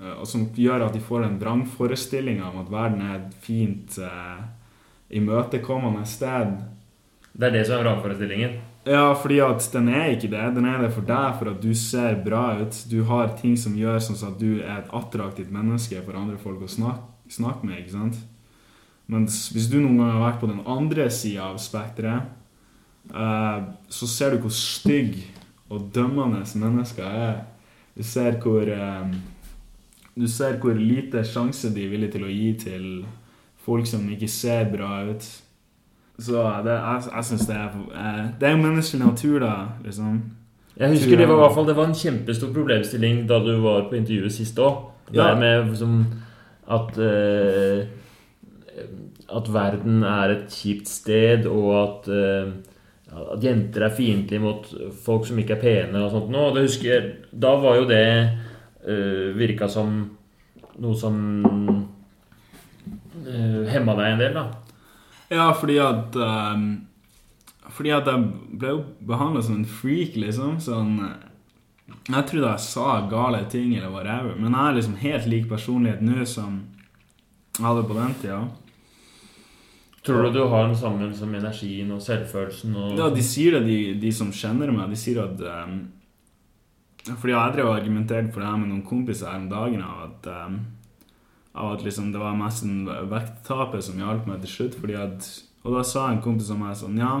eh, Og som gjør at de får en vrangforestilling om at verden er et fint, eh, imøtekommende sted. Det er det som er vrangforestillingen. Ja, fordi at den er ikke det. Den er det for deg, for at du ser bra ut. Du har ting som gjør sånn at du er et attraktivt menneske for andre folk å snakke, snakke med. ikke sant? Mens hvis du noen gang har vært på den andre sida av spekteret, eh, så ser du hvor stygg og dømmende mennesker er. Du ser hvor um, Du ser hvor lite sjanse de er villige til å gi til folk som ikke ser bra ut. Så det, jeg, jeg syns det er eh, Det er jo menneskelig natur, da, liksom. Jeg husker det var, fall, det var en kjempestor problemstilling da du var på intervjuet sist òg. Det Ja. med som, at uh, At verden er et kjipt sted, og at, eh, at jenter er fiendtlige mot folk som ikke er pene og sånt. Nå, det husker jeg, Da var jo det uh, virka som noe som uh, hemma deg en del, da. Ja, fordi at ehm, Fordi at jeg ble jo behandla som en freak, liksom. Sånn eh, Jeg trodde jeg sa gale ting, eller whatever. Men jeg er liksom helt lik personlighet nå som jeg hadde på den tida. Tror du du har den samme som energien og selvfølelsen og Ja, de sier det, de, de som kjenner meg. De sier at um, Fordi jeg drev og argumenterte for det her med noen kompiser her om dagen av at um, av at liksom det var mest en vekttapet som hjalp meg til slutt. Fordi at, og da sa en kompis av meg sånn Ja,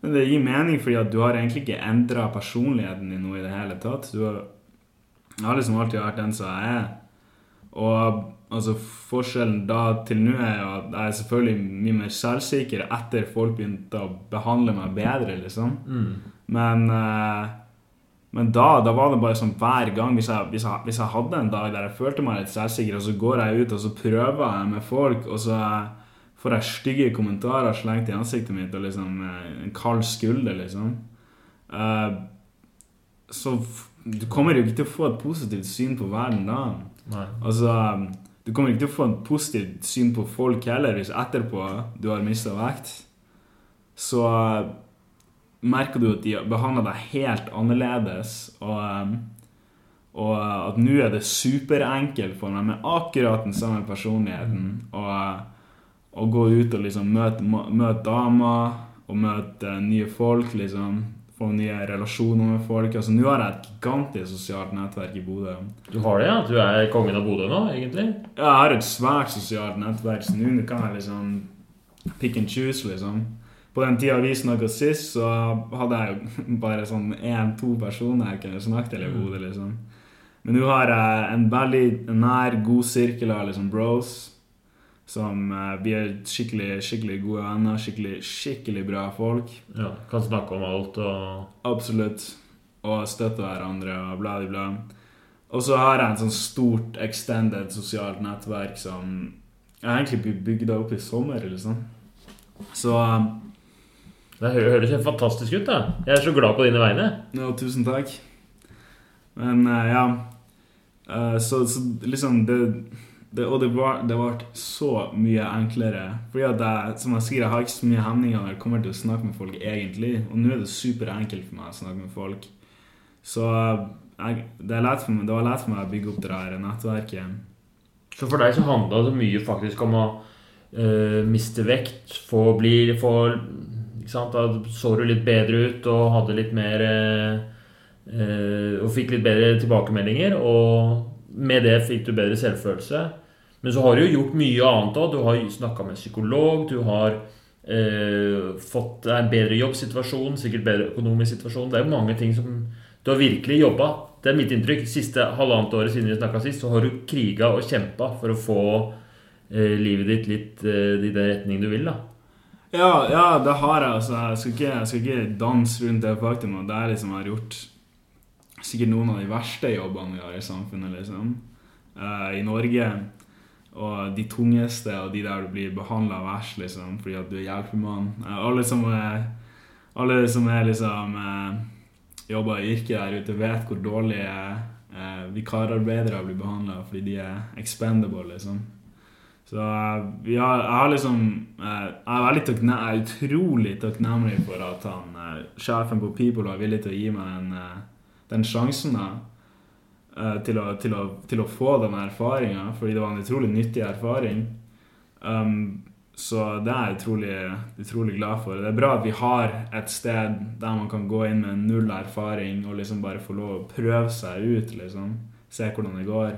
men det gir mening fordi at du har egentlig ikke endra personligheten din noe i det hele tatt. Du har, jeg har liksom alltid vært den som jeg er. Og altså forskjellen da til nå er jo at jeg er selvfølgelig mye mer selvsikker etter folk begynte å behandle meg bedre, liksom. Men eh, men da, da var det bare sånn hver gang hvis jeg, hvis, jeg, hvis jeg hadde en dag der jeg følte meg litt selvsikker, og så går jeg ut og så prøver jeg med folk, og så får jeg stygge kommentarer slengt i ansiktet mitt og liksom eh, en kald skulder, liksom. Eh, så du kommer jo ikke til å få et positivt syn på verden da. Nei. Altså, du kommer ikke til å få et positivt syn på folk heller hvis etterpå du har mista vekt. Så eh, merker du at de behandler deg helt annerledes, og, eh, og at nå er det superenkelt for meg med akkurat den samme personligheten å gå ut og liksom møte, møte damer og møte nye folk, liksom. Få nye relasjoner med folk. Altså, Nå har jeg et gigantisk sosialt nettverk i Bodø. Du har det, ja? Du er kongen av Bodø nå, egentlig? Ja, jeg har et svært sosialt nettverk, så nå kan jeg liksom pick and choose, liksom. På den tida vi snakka sist, så hadde jeg jo [LAUGHS] bare sånn én-to personer jeg kunne snakke til i Bodø, liksom. Men nå har jeg en veldig nær, god sirkel av liksom bros. Som eh, Vi er skikkelig, skikkelig gode venner. Skikkelig, skikkelig bra folk. Ja, Kan snakke om alt og Absolutt. Og støtte hverandre og bla, bla, bla. Og så har jeg en sånn stort extended sosialt nettverk som jeg egentlig bygd opp i sommer, liksom. Så um, Det hø- høres helt fantastisk ut, da. Jeg er så glad på dine vegne. Ja, tusen takk. Men eh, ja Eh, så, så liksom det, det Og det ble så mye enklere. Fordi at jeg, som jeg sier, jeg har ikke så mye hemninger når jeg kommer til å snakke med folk egentlig. Og nå er det superenkelt for meg å snakke med folk. Så jeg, det, meg, det var lett for meg å bygge opp det der nettverket. Så for deg så handla det mye faktisk om å eh, miste vekt, få bli få, ikke sant? Da så du litt bedre ut og hadde litt mer eh, eh, Og fikk litt bedre tilbakemeldinger, og med det fikk du bedre selvfølelse. Men så har du jo gjort mye annet òg. Du har snakka med psykolog, du har eh, fått en bedre jobbsituasjon, sikkert bedre økonomisk situasjon. Det er mange ting som du har virkelig jobba. Det er mitt inntrykk. Siste halvannet året siden vi snakka sist, så har du kriga og kjempa for å få eh, livet ditt litt eh, i den retning du vil, da. Ja, ja, det har jeg. Altså, jeg, skal ikke, jeg skal ikke danse rundt det faktum at det er liksom jeg har gjort sikkert noen av de verste jobbene vi har i samfunnet, liksom. Uh, I Norge. Og de tungeste, og de der du blir behandla verst, liksom, fordi at du er hjelpemann. Uh, alle som er, alle som er liksom uh, jobber i yrket der ute, vet hvor dårlige uh, vikararbeidere blir behandla fordi de er expendable, liksom. Så vi har, jeg har liksom Jeg er takknem, jeg utrolig takknemlig for at han, sjefen på People var villig til å gi meg en den sjansen da, eh, til, å, til, å, til å få den erfaringa, fordi det var en utrolig nyttig erfaring. Um, så det er jeg utrolig, utrolig glad for. Det er bra at vi har et sted der man kan gå inn med null erfaring og liksom bare få lov å prøve seg ut, liksom. Se hvordan det går.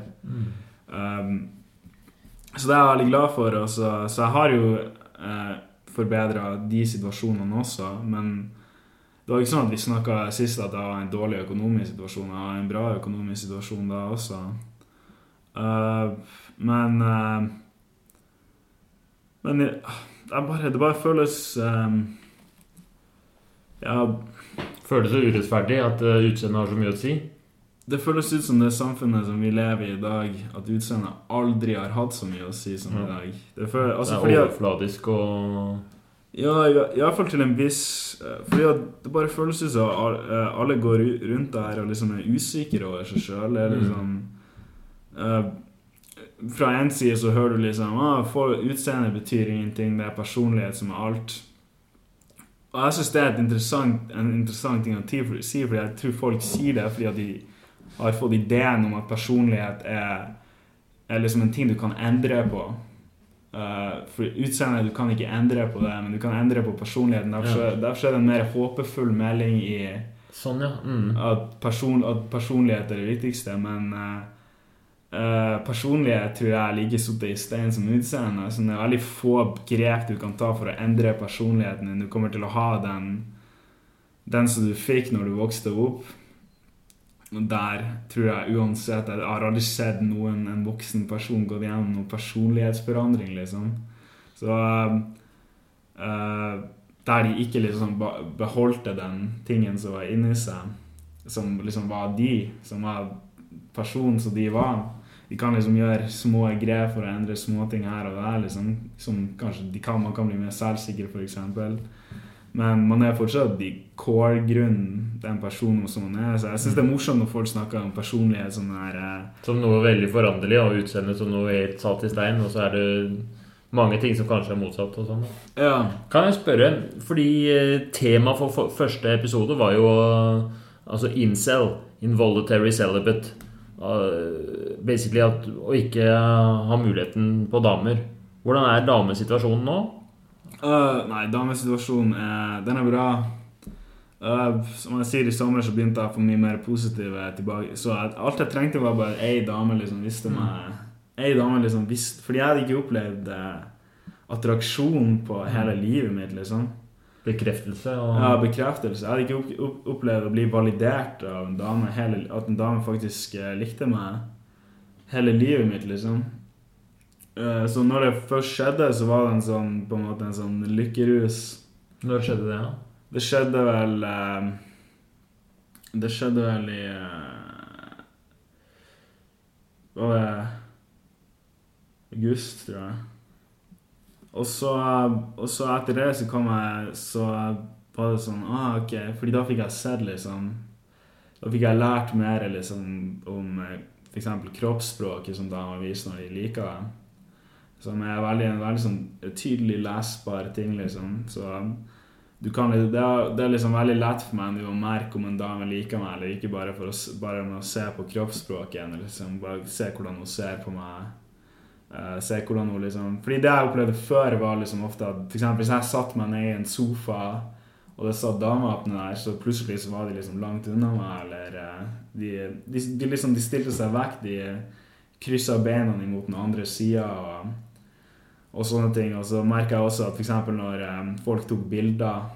Um, så det er jeg veldig glad for. Også. så, så jeg har jo eh, forbedra de situasjonene også, men Det var ikke sånn at vi snakka sist at jeg var en dårlig økonomisk situasjon. Jeg var en bra økonomisk situasjon da også. Uh, men uh, Men jeg, jeg bare, det bare føles um, Ja Føles det urettferdig at uh, utseendet har så mye å si? Det føles ut som det samfunnet som vi lever i i dag, at utseendet aldri har hatt så mye å si som i dag. Det, føles, altså, det er overfladisk og Ja, iallfall til en viss Fordi at det bare føles ut som alle går rundt der og liksom er usikre over seg sjøl. Liksom, er liksom uh, Fra én side så hører du liksom ah, Utseende betyr ingenting, det er personlighet som er alt. Og jeg syns det er interessant, en interessant ting å si, fordi jeg tror folk sier det fordi at de har fått ideen om at personlighet er, er liksom en ting du kan endre på. Uh, for utseendet du kan ikke endre på det, men du kan endre på personligheten. Derfor, ja. derfor er det en mer håpefull melding i sånn, ja. mm. at, person, at, personlighet er det viktigste. Men uh, uh, personlighet tror jeg er like sittet i stein som utseende. Så det er veldig få grep du kan ta for å endre personligheten din. Du kommer til å ha den, den som du fikk når du vokste opp. Der tror jeg uansett Jeg har aldri sett noen, en voksen person gå gjennom noen personlighetsforandring, liksom. Så uh, Der de ikke liksom beholdte den tingen som var inni seg, som liksom var de, som var personen som de var De kan liksom gjøre små grep for å endre småting her og der, liksom. Som kanskje kan, man kan bli mer selvsikker, f.eks. Men man er fortsatt i core-grunnen den personen som man er. Så jeg syns det er morsomt når folk snakker om personlighet som er eh, Som noe veldig foranderlig, og utseendet som noe helt satt i stein. Og så er det mange ting som kanskje er motsatt. og sånn. Ja. Kan jeg spørre, fordi eh, temaet for, første episode var jo altså incel, involuntary celibate. Uh, basically at å ikke ha muligheten på damer. Hvordan er damesituasjonen nå? Uh, nei, damesituasjonen er Den er bra. Uh, som jeg sier, i sommer så begynte jeg å få mye mer positive tilbake. Så alt jeg trengte, var bare ei dame liksom visste mm. meg Ei dame liksom visste Fordi jeg hadde ikke opplevd uh, attraksjon på hele mm. livet mitt, liksom. Bekreftelse? Og... Ja, bekreftelse. Jeg hadde ikke opp, opp, opplevd å bli validert av en dame, hele, at en dame faktisk uh, likte meg hele livet mitt, liksom. Eh, så når det først skjedde, så var det en sånn, på en måte en sånn lykkerus. Når skjedde det, da? Det skjedde vel uh, Det skjedde vel i uh, Var det august, tror jeg. Og så, og så etter det så kom jeg Så var det sånn ah, ok, Fordi da fikk jeg sett, liksom Da fikk jeg lært mer liksom om f.eks. kroppsspråket som de har vist når de liker deg. Som er veldig, en veldig sånn tydelig lesbar ting, liksom. Så du kan, det, er, det er liksom veldig lett for meg å merke om en dame liker meg eller ikke, bare, for å, bare med å se på kroppsspråket. Liksom, bare se hvordan hun ser på meg. Uh, se hvordan hun liksom Fordi det jeg opplevde før, var liksom ofte at f.eks. hvis jeg satte meg ned i en sofa, og det satt damer oppe der, så plutselig så var de liksom langt unna meg, eller uh, de, de, de, liksom, de stilte seg vekk. De kryssa beina mot den andre sida. Og, sånne ting. Og så merka jeg også at f.eks. når um, folk tok bilder,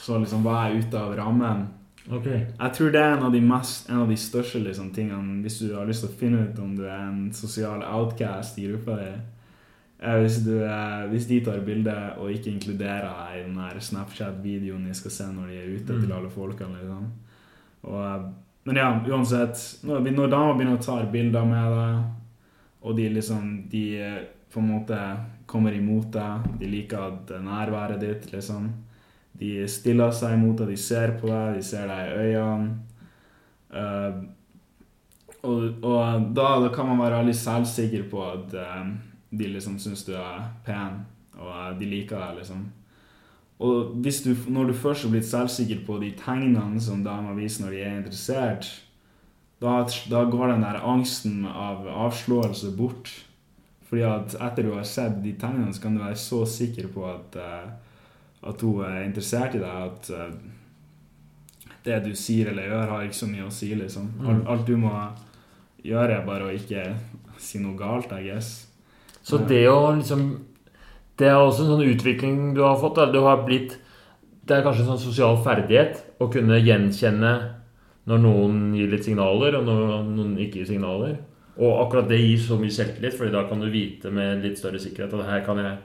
så liksom var jeg ute av rammen. Okay. Jeg tror det er en av de, mest, en av de største liksom, tingene hvis du har lyst til å finne ut om du er en sosial outcast i gruppa di. Hvis, du, hvis, de tar bilde og ikke inkluderer deg i den Snapchat-videoen de skal se når de er ute mm. til alle folkene. Liksom. Og, men ja, uansett. Når, når damer begynner å ta bilder med deg, og de liksom de på en måte kommer imot deg. De liker nærværet ditt, liksom. De stiller seg imot deg, de ser på deg, de ser deg i øynene. Uh, og, og da, da, kan man være veldig selvsikker på at uh, de liksom syns du er pen, og uh, de liker deg, liksom. Og du, når du først har blitt selvsikker på de tegnene som damer viser når de er interessert, da, da går den der angsten av avslåelse bort. Fordi at etter du har sett de tegnene, så kan du være så sikker på at, uh, at hun er interessert i deg. At uh, det du sier eller gjør, har ikke så mye å si, liksom. Mm. Alt, alt, du må gjøre, er bare å ikke si noe galt, I guess. Så det å liksom Det er også en sånn utvikling du har fått. Du har blitt Det er kanskje en sånn sosial ferdighet å kunne gjenkjenne når noen gir litt signaler, og når noen ikke gir signaler. Og akkurat det gir så mye selvtillit, Fordi da kan du vite med litt større sikkerhet at her kan jeg,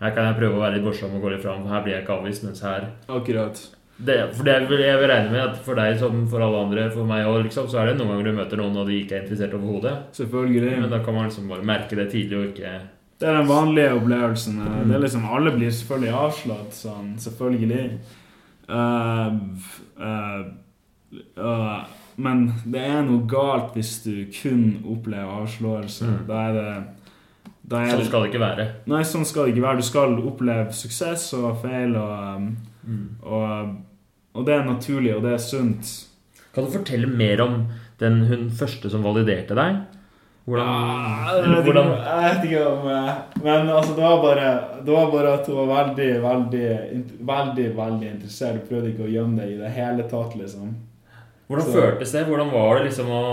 her kan jeg prøve å være litt morsom og gå litt fram. Her blir jeg ikke avvist, mens her Akkurat. det, For det vil jeg vil regne med at for deg som for alle andre, for meg òg, liksom, så er det noen ganger du møter noen og de ikke er interessert overhodet. Selvfølgelig. Men da kan man liksom bare merke det tidlig og ikke Det er den vanlige opplevelsen. Mm. Det er liksom, alle blir selvfølgelig avslått. Sånn, selvfølgelig. Uh, uh, eh, men det er noe galt hvis du kun opplever avslåelse. Mm. Da er det da er Sånn skal det ikke være. Nei, sånn skal det ikke være. Du skal oppleve suksess og feil, og, um, Mm. og, og det er naturlig, og det er sunt. Kan du fortelle mer om den hun første som validerte deg? Hvordan, ja, jeg, vet ikke, hvordan om- jeg vet ikke om eh, Men altså, det var bare Det var bare at hun var veldig, veldig, veldig, veldig interessert. Hun prøvde ikke å gjemme det i det hele tatt, liksom. Hvordan Så- føltes det? Hvordan var det liksom å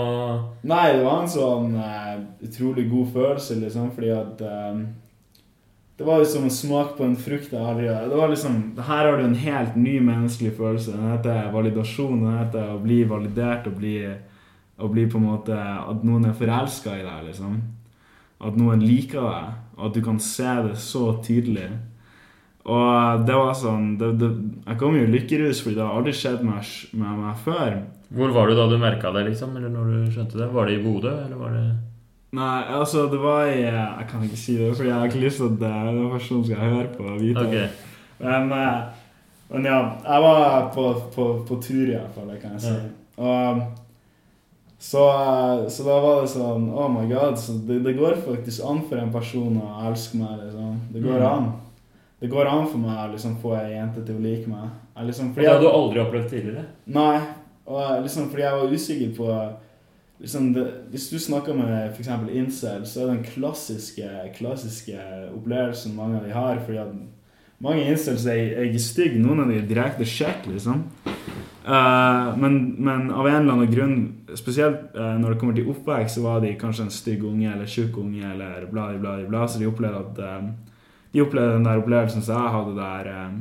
Nei, det var en sånn uh, utrolig god følelse, liksom, fordi at um, Det var liksom som å smake på en frukt jeg aldri Det var liksom Her har du en helt ny menneskelig følelse. Den heter validasjon. Den heter å bli validert og bli, å bli på en måte At noen er forelska i deg, liksom. At noen liker deg. Og at du kan se det så tydelig. Og det var sånn det, det, Jeg kom jo i lykkerus, fordi det har aldri skjedd med, med meg før. Hvor var du da du merka det, liksom? Eller når du skjønte det? Var det i Bodø, eller var det Nei, altså, det var i Jeg kan ikke si det, for jeg har ikke lyst til at det er den personen skal høre på og vite okay. Men, eh, men ja, jeg var på, på, på tur i hvert fall, det kan jeg si. Ja. Og så, så da var det sånn Oh my god, så det, det går faktisk an for en person å elske meg, liksom. Det går Mm. an. Det går an for meg å liksom få ei jente til å like meg. Liksom, det hadde du aldri opplevd tidligere? Nei, og liksom fordi jeg var usikker på liksom det, Hvis du snakker med f.eks. incel, så er den klassiske, klassiske opplevelsen mange av de har. fordi at mange incels er, er ikke stygge, noen av de er direkte kjekke, liksom. Uh, men, men av en eller annen grunn, spesielt uh, når det kommer til oppvekst, så var de kanskje en stygg unge eller tjukk unge eller bla, bla, bla, så de opplevde at eh, De opplevde den der opplevelsen som jeg hadde der eh,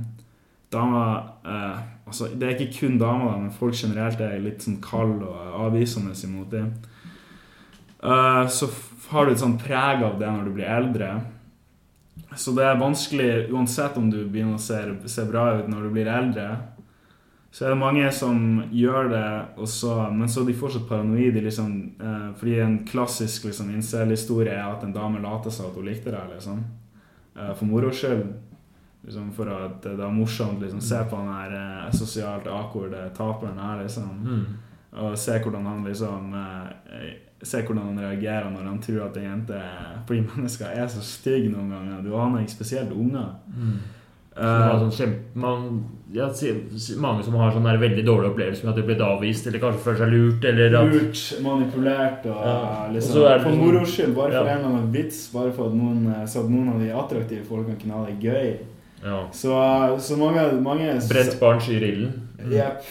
Damer eh, altså, Det er ikke kun damer, da, men folk generelt er litt sånn kald og avvisende imot dem. Eh, så har du et sånt preg av det når du blir eldre. Så det er vanskelig, uansett om du begynner å se, se bra ut når du blir eldre, så er det mange som gjør det, og så, men så er de fortsatt paranoide. Liksom, eh, fordi en klassisk liksom, incel-historie er at en dame later seg at hun likte deg. Liksom. Eh, for moro skyld. Liksom, for at det er morsomt liksom, se på han her eh, sosialt awkward eh, taperen her. Liksom. Mm. Og se hvordan han liksom eh, Se hvordan han reagerer når han tror at en jente Fordi [LAUGHS] mennesker er så stygge noen ganger. Du aner ikke spesielt unger. Mm. Så det var Eh, sånn kjempe, man, ja, mange som har sånne veldig dårlige opplevelser med at de blir avvist, eller kanskje føler seg lurt, eller at Lurt, manipulert og Ja. liksom Og er det For liksom- moro skyld, bare for Ja. en eller annen vits, bare for at noen, eh, så at noen av de attraktive folkene kunne ha det gøy. ja. Så, så mange, mange Brent barn skyr ilden. Mm. Jepp.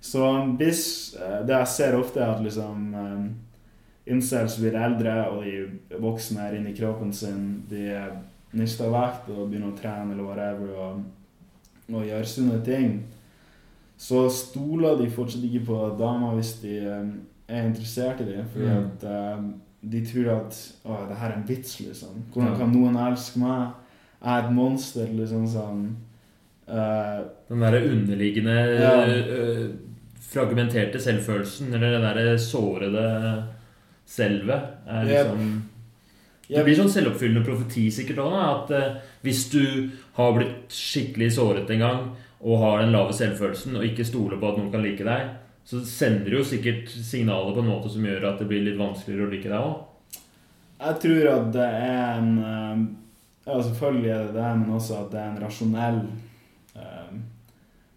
Så hvis eh, Det jeg ser ofte, er at liksom incels blir eldre, og de voksne er inni kroppen sin. De mister vekt og begynner å trene eller whatever og, og gjøre sunne ting. Så stoler de fortsatt ikke på damer hvis de um, er interessert i dem. Fordi Mm. at um, de tror at Å, det her er en vits, liksom. Hvordan kan noen elske meg? Jeg er et monster, liksom sånn. Uh, Den derre underliggende Ja. øh, fragmenterte selvfølelsen, eller det derre sårede selvet, er Yep. Det blir sånn selvoppfyllende profeti sikkert òg, at eh, hvis du har blitt skikkelig såret en gang, og har den lave selvfølelsen, og ikke stoler på at noen kan like deg, så sender det jo sikkert signaler på en måte som gjør at det blir litt vanskeligere å like deg òg. Jeg tror at det er en eh, Ja, selvfølgelig er det det, men også at det er en rasjonell eh,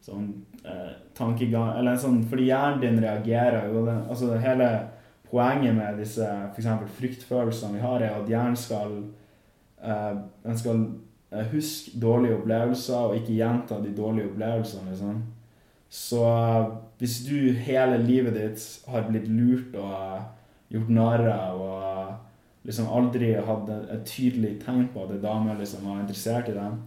sånn tankegang Eller en sånn Fordi hjernen din reagerer jo Altså det hele poenget med disse f.eks. fryktfølelsene vi har, er at hjernen skal eh, skal eh, huske dårlige opplevelser og ikke gjenta de dårlige opplevelsene. Liksom. Så eh, hvis du hele livet ditt har blitt lurt og eh, gjort narr av og eh, liksom aldri hadde et tydelig tegn på at en dame liksom var interessert i dem,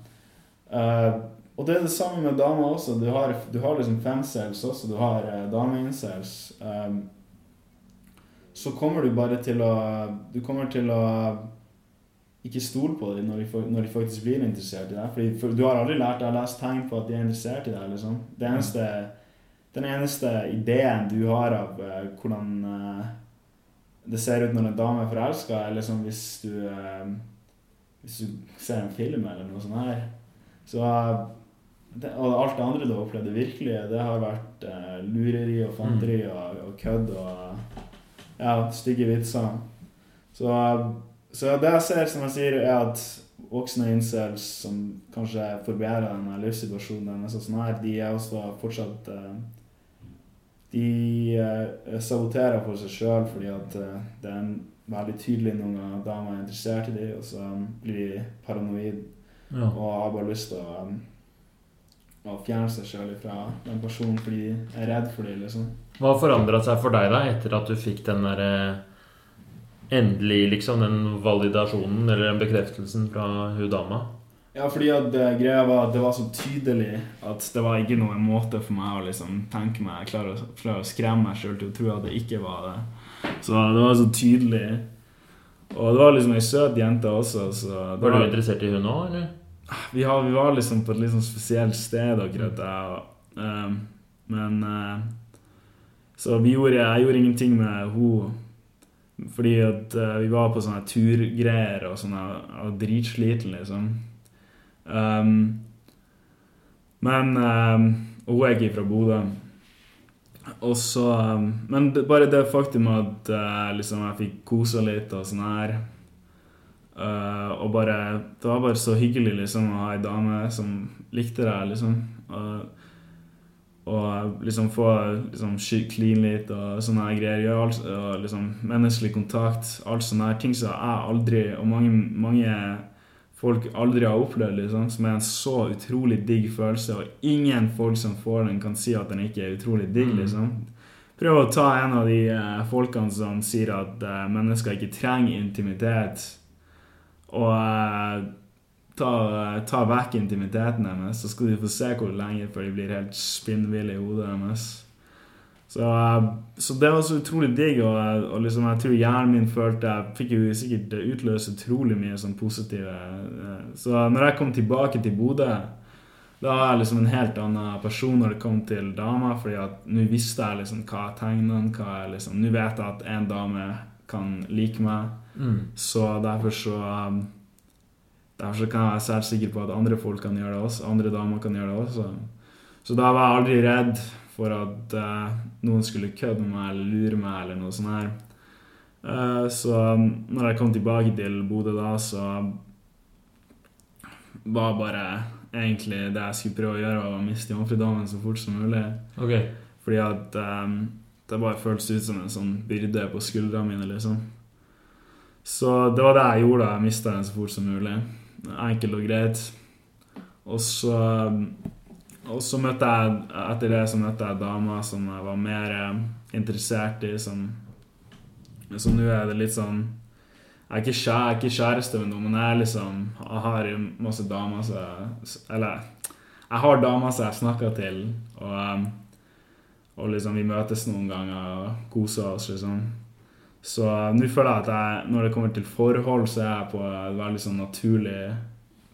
eh, Og det er det samme med damer også. Du har, du har liksom femcels også. Du har uh, dameincels. Um, så kommer du bare til å Du kommer til å ikke stole på dem når, de, når de faktisk blir interessert i deg. Fordi for, du har aldri lært deg å lese tegn på at de er interessert i deg. liksom. Det eneste, den eneste ideen du har av uh, hvordan uh, det ser ut når en dame er forelska, er liksom hvis du uh, Hvis du ser en film eller noe sånt her. Så det, Og alt det andre du har opplevd, det virkelige, det har vært lureri og fanteri mm. og, og kødd og ja, stygge vitser. Så så det jeg ser, som jeg sier, er at voksne incels som kanskje forbedrer denne livssituasjonen deres, sånn her, de er også fortsatt eh, De eh, saboterer for seg sjøl fordi at eh, det er en veldig tydelig noen ganger damer er interessert i dem, og så blir de paranoid ja. og har bare lyst til å, å fjerne seg sjøl fra den personen fordi de er redd for det. liksom. Hva har forandra seg for deg da, etter at du fikk den derre endelig liksom den validasjonen eller den bekreftelsen fra hun dama? Ja, fordi at det, greia var at det var så tydelig at det var ikke noen måte for meg å liksom tenke meg klare, klare å skremme meg sjøl til å tro at det ikke var det. Så det var så tydelig. Og det var liksom ei søt jente også. Så var, var du interessert i hun òg, eller? Vi, har, vi, var liksom på et litt sånn spesielt sted, akkurat der. Um, men uh, Så vi gjorde, jeg gjorde ingenting med henne fordi at uh, vi var på sånne turgreier og sånne og dritsliten, liksom. Um, men um, hun er ikke fra Bodø. Og så um, Men det, bare det faktum at uh, liksom jeg fikk kosa litt og sånn her uh, Og bare Det var bare så hyggelig liksom å ha ei dame som likte deg, liksom. Og, og liksom få liksom, clean litt og sånne greier. Gjøre alt, og liksom, menneskelig kontakt. Alt sånne her ting som jeg aldri, og mange, mange folk aldri har opplevd, liksom, som er en så utrolig digg følelse. Og ingen folk som får den, kan si at den ikke er utrolig digg. Mm. liksom. Prøv å ta en av de uh, folkene som sier at uh, mennesker ikke trenger intimitet. Og uh, ta, ta vekk intimiteten deres, så skal de få se hvor lenge før de blir helt spinnville i hodet deres. Så, så, det var så utrolig digg, og, og liksom, jeg tror hjernen min følte Jeg fikk jo sikkert utløse utrolig mye sånn positive eh, Så når jeg kom tilbake til Bodø, da var jeg liksom en helt annen person når det kom til damer, fordi at nå visste jeg liksom hva tegnene hva jeg liksom, Nå vet jeg at en dame kan like meg, mm. så derfor så Derfor så kan jeg være svært sikker på at andre folk kan gjøre det også. Andre damer kan gjøre det også. Så da var jeg aldri redd for at uh, noen skulle kødde med meg eller lure meg eller noe sånt her. Uh, så når jeg kom tilbake til Bodø da, så var bare egentlig det jeg skulle prøve å gjøre, var å miste jomfrudommen så fort som mulig. Okay. Fordi at um, det bare føltes ut som en sånn byrde på skuldrene mine, liksom. Så det var det jeg gjorde jeg mista den så fort som mulig. Enkelt og greit. Og så og så møtte jeg etter det så møtte jeg damer som jeg var mer eh, interessert i. Som Så nå er det litt sånn Jeg er ikke, kjære, jeg er ikke kjæreste med noen, men jeg liksom Jeg har masse damer som Eller jeg har damer som jeg snakker til, og, eh, og liksom vi møtes noen ganger og koser oss, liksom. Så uh, nå føler jeg at jeg, når det kommer til forhold, så er jeg på et veldig sånn naturlig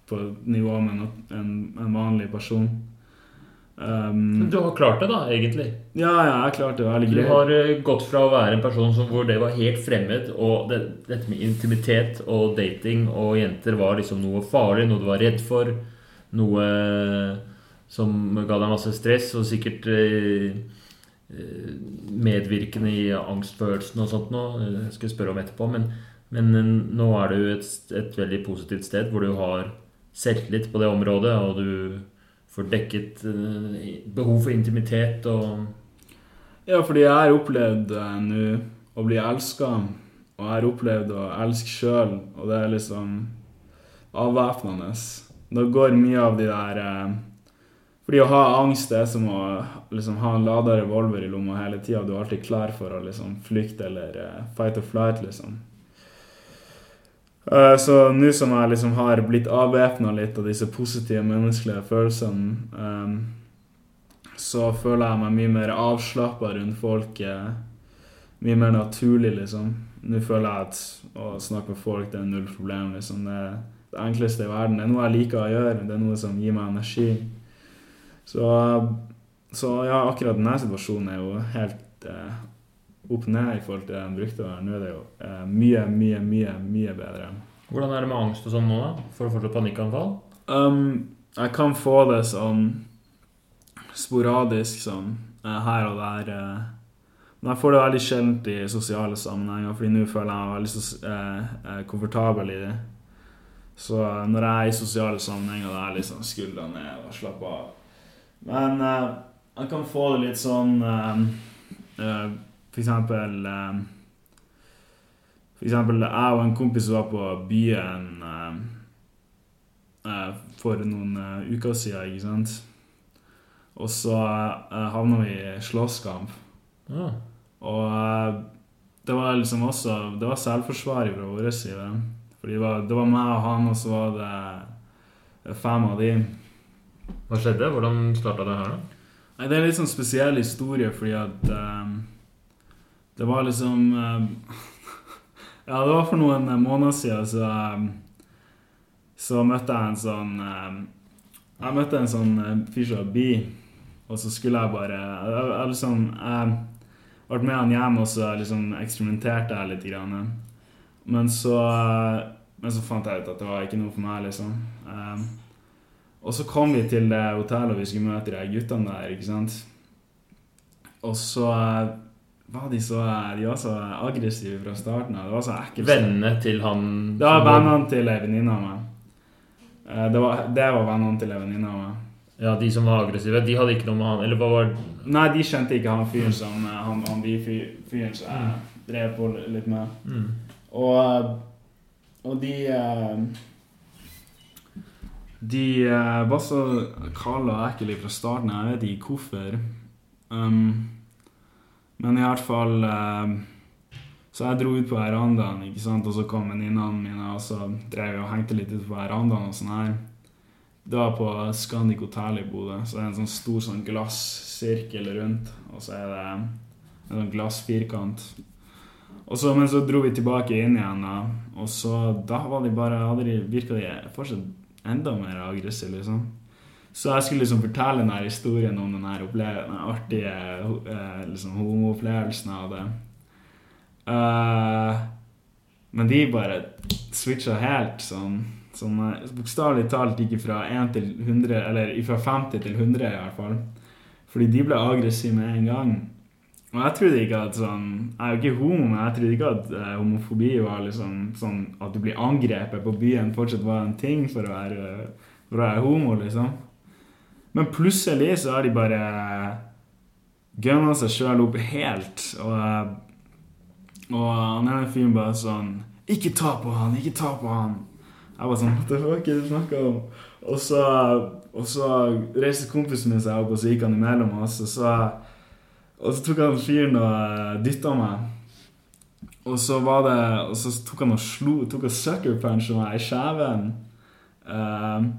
på nivå med en, en vanlig person. Um, du har klart det, da, egentlig? Ja, ja jeg har klart det veldig greit. Du har uh, gått fra å være en person som, hvor det var helt fremmed, og det, dette med intimitet og dating og jenter var liksom noe farlig, noe du var redd for, noe som ga deg masse stress, og sikkert Eh, medvirkende i angstfølelsen og sånt nå. Jeg skal spørre om etterpå. Men, men nå er du et, et, veldig positivt sted hvor du har selvtillit på det området, og du får dekket eh, behov for intimitet og Ja, fordi jeg har opplevd nå å bli elska, og jeg har opplevd å elske sjøl, og det er liksom avvæpnende. Da går mye av de der uh, fordi å ha angst er som å liksom, ha en lada revolver i lomma hele tida. Du er alltid klar for å liksom, flykte eller uh, fight or flight, liksom. Uh, så nå som jeg liksom har blitt avvæpna litt av disse positive menneskelige følelsene, um, så føler jeg meg mye mer avslappa rundt folk. eh, mye mer naturlig, liksom. Nå føler jeg at å snakke med folk det er null problem. liksom. Det det enkleste i verden. Det er noe jeg liker å gjøre. Det er noe som gir meg energi. Så, så ja, akkurat denne situasjonen er jo helt eh, opp ned i forhold til det den brukte å være. Nå er det jo eh, mye, mye, mye mye bedre. Hvordan er det med angst og sånn nå, da? Får du fortsatt panikkanfall? Um, jeg kan få det sånn sporadisk sånn eh, her og der. eh. Men jeg får det veldig sjeldent i sosiale sammenhenger, fordi nå føler jeg meg veldig så, eh, eh, komfortabel i det. Så når jeg er i sosiale sammenhenger, da er jeg liksom skuldrene ned og slapper av. Men uh, jeg kan få det litt sånn uh, uh, For eksempel uh, For eksempel jeg og en kompis var på byen eh, eh, for noen eh, uker siden, ikke sant? Og så uh, havna vi i slåsskamp. Ja. Og eh, det var liksom også Det var selvforsvar fra vår side. Fordi det var, det var meg og han, og så var det fem av de. Hva skjedde? Hvordan starta det her, da? Nei, Det er en litt sånn spesiell historie, fordi at eh, Det var liksom eh, [LAUGHS] Ja, det var for noen eh, måneder siden, så eh, Så møtte jeg en sånn Jeg møtte en sånn eh, fyr som bi, og så skulle jeg bare Jeg, jeg liksom Jeg ble med han hjem, og så liksom eksperimenterte jeg litt. Grann. Men så eh, Men så fant jeg ut at det var ikke noe for meg, liksom. Eh, og så kom vi til det hotellet og vi skulle møte de guttene der, ikke sant. Og så eh, var de så De var så aggressive fra starten av. Det var så ekkelt. Vennene til han Det var vennene til ei venninne av meg. Eh, Det var, det var vennene til ei venninne av meg. Ja, de som var aggressive, de hadde ikke noe med han Eller hva var Nei, de kjente ikke han fyren som eh, han, han bi-fyren som jeg drev på litt med. mm. Og, eh, og de eh, De eh, var så kalde og ekle fra starten. Jeg vet ikke hvorfor. Um, men i hvert fall eh, Så jeg dro ut på verandaen, ikke sant? og så kom venninnene mine, og så drev jeg og hengte litt ute på verandaen. og sånn her. Det var på Scandic Hotel i Bodø. Så det er en sånn stor sånn glassirkel rundt, og så er det en sånn glassfirkant. Og så, men så dro vi tilbake inn igjen. Og så da var de bare hadde de, virka de fortsatt enda mer aggressiv, liksom. Så jeg skulle liksom fortelle denne historien om denne, her den artige eh, liksom, homoopplevelsen jeg hadde. Uh, men de bare switcha helt sånn. sånn eh, Bokstavelig talt gikk fra 1 til 100, eller fra 50 til 100 i hvert fall. Fordi de ble aggressive med en gang. Og jeg trodde ikke at sånn Jeg er jo ikke homo, men jeg trodde ikke at eh, homofobi var liksom sånn at du blir angrepet på byen fortsatt var en ting for å være, for å være homo, liksom. Men plutselig så har de bare gønna seg sjøl opp helt, og eh, Og han ene fyren bare sånn Ikke ta på han, ikke ta på han. Jeg var sånn What the fuck er det du snakker om? Og så, og så reiste kompisen min seg opp, og så gikk han imellom oss, og så og så tok han fyren og dytta meg. Og så det Og så tok han og slo Tok og sucker puncha meg i kjeven. Um,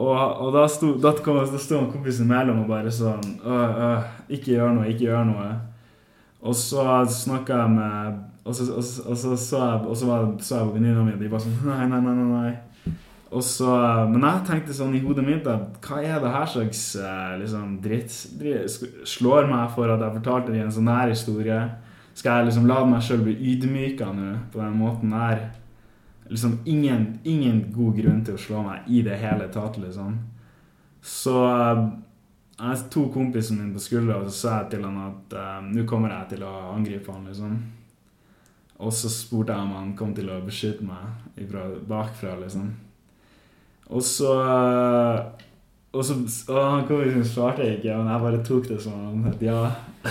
og, og da sto, da, kom, da sto han kompisen mellom og bare sånn øh, øh, Ikke gjør noe, ikke gjør noe. Og så snakka jeg med Og så, og, og så så jeg Og så var, så jeg venninna mi, og de bare sånn Nei, nei, nei. nei, Og så, men jeg tenkte sånn i hodet mitt at hva er det her slags eh, liksom, dritt, dritt Slår meg for at jeg fortalte dem en sånn her historie. Skal jeg liksom la meg sjøl bli ydmyka nå på den måten der? Liksom ingen, ingen god grunn til å slå meg i det hele tatt, liksom. Så eh, jeg tok kompisen min på skuldra og så sa jeg til han at eh, nå kommer jeg til å angripe han, liksom. Og så spurte jeg om han kom til å beskytte meg ifra, bakfra, liksom. Og så eh, Og så og han kom liksom svarte ikke, men jeg bare tok det som et ja. [LAUGHS]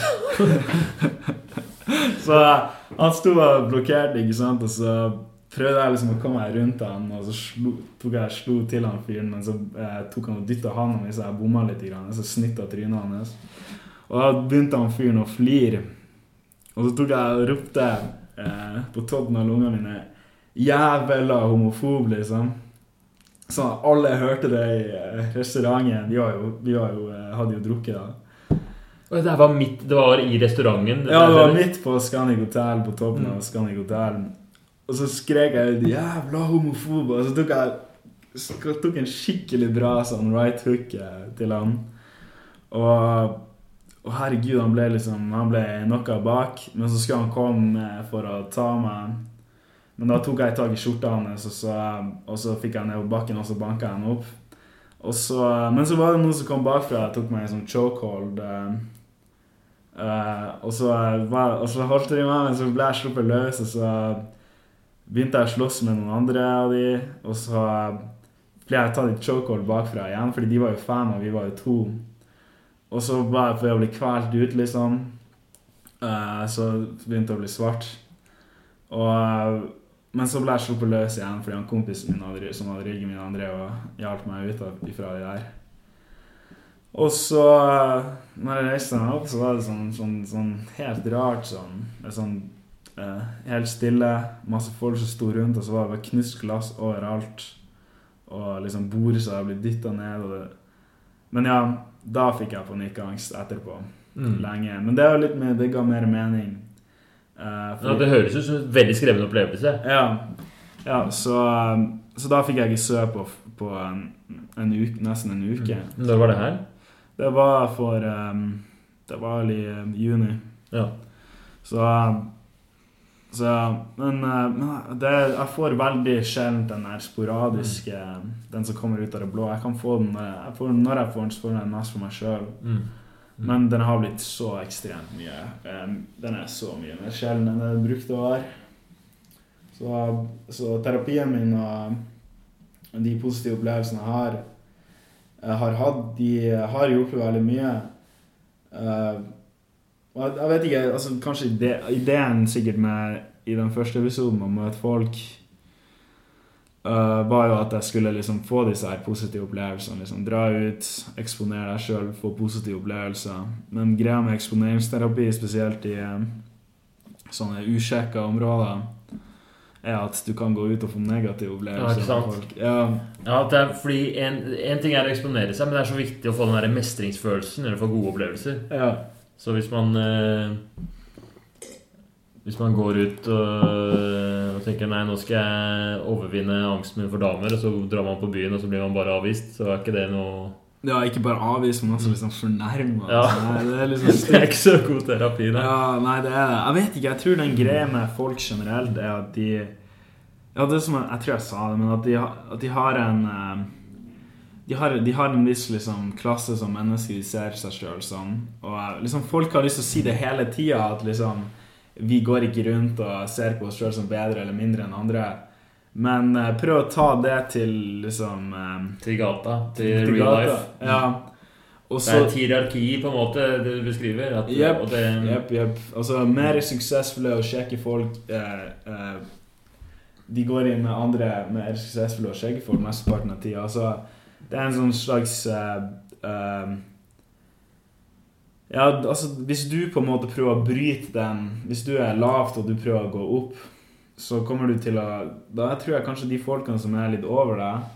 så han sto og blokkerte, ikke sant, og så prøvde jeg liksom å komme meg rundt han, og så slo, tok jeg slo til han fyren, men så eh, tok han og dytta handa mi, så jeg bomma litt, grann, så snitta trynet hans. Og da begynte han fyren å flire. Og så tok jeg og ropte eh, på toppen av lungene mine jævla homofob, liksom. Sånn at alle hørte det i eh, restauranten. Vi, jo, vi jo, eh, hadde jo drukket da. Og Det var, midt, det var i restauranten? Ja, det var midt på Scandic Hotel, på toppen av Scandic Hotel. Og så skrek jeg ut 'jævla homofob', og så tok jeg så tok en skikkelig bra sånn right hook eh, til han. Og, og herregud, han ble liksom Han ble knocka bak, men så skulle han komme for å ta meg. Men da tok jeg tak i skjorta hans, og så, og så fikk jeg ned på bakken, og så banka jeg han opp. Så, men så var det noen som kom bakfra og tok meg i sånn chokehold. eh, eh, og, så, var, og så holdt de meg, men så ble jeg sluppet løs, og så begynte jeg å slåss med noen andre av de, og så ble jeg tatt i chokehold bakfra igjen, fordi de var jo fan, og vi var jo to. Og så var jeg på vei å bli kvalt ut, liksom. Uh, så begynte det å bli svart. Og, men så ble jeg sluppet løs igjen fordi han kompisen min hadde, som hadde ryggen min, han drev og hjalp meg ut av, ifra de der. Og så, eh, når jeg reiste meg opp, så var det sånn, sånn, sånn helt rart sånn, sånn eh, Helt stille, masse folk som sto rundt, og så var det bare knust glass overalt. Og liksom bordet som hadde blitt dytta ned. Og det. Men ja, da fikk jeg panikkangst etterpå. Mm. Lenge. Men det, var litt mer, det ga mer mening. Eh, Ja, det høres ut som en veldig skremmende opplevelse. ja, ja så, um, så da fikk jeg ikke sø på, på en, en uke, nesten en uke. Når var det her? Det var for um, Det var i juni. Ja. Så Så men, men det, jeg får veldig sjelden den der sporadiske Den som kommer ut av det blå. Jeg kan få den når jeg, får, når jeg får den, så får den mest for meg sjøl. Mm. Men den har blitt så ekstremt mye. Den er så mye mer sjelden enn den brukte å være. Så, så terapien min og de positive opplevelsene jeg har, jeg har hatt, de har hjulpet veldig mye. Jeg, jeg vet ikke, altså Kanskje ideen sikkert med i den første episoden om å møte folk uh, var jo at jeg skulle liksom få disse her positive opplevelsene. liksom Dra ut, eksponere deg sjøl, få positive opplevelser. Men greia med eksponeringsterapi, spesielt i uh, sånne usjekka områder, er at du kan gå ut og få negative opplevelser. Ja, ikke sant? Ja, Ja, det er fordi en, en ting er å eksponere seg, men det er så viktig å få den der mestringsfølelsen eller få gode opplevelser. ja. Så hvis man eh, Hvis man går ut og, og tenker nei, nå skal jeg overvinne angsten min for damer, og så drar man på byen, og så blir man bare avvist, så er ikke det noe ja, ikke bare avvist, men også liksom fornærma. Ja. Nei, det er [LAUGHS] liksom Det er ikke så god terapi, det. Ja, nei, det er det. Jeg vet ikke. Jeg tror den greia med folk generelt er at de Ja, det som jeg, jeg tror jeg sa det, men at de, at de har en eh, de har, de har en viss liksom, klasse som mennesker de ser seg sjøl som. Og eh, liksom, folk har lyst til å si det hele tida, at liksom vi går ikke rundt og ser på oss sjøl som bedre eller mindre enn andre. Men uh, prøv å ta det til liksom eh, Til gata. Til, til real gata. life. Ja. Og Det er et hierarki, på en måte, det du beskriver. At, yep, det, yep, yep. Altså, mer suksessfulle og kjekke folk eh, eh, De går inn med andre mer suksessfulle og kjekke folk mesteparten av tida. Altså, det er en sånn slags eh, eh, Ja, altså, hvis du på en måte prøver å bryte den Hvis du er lavt og du prøver å gå opp, så kommer du til å Da tror jeg kanskje de folkene som er litt over deg,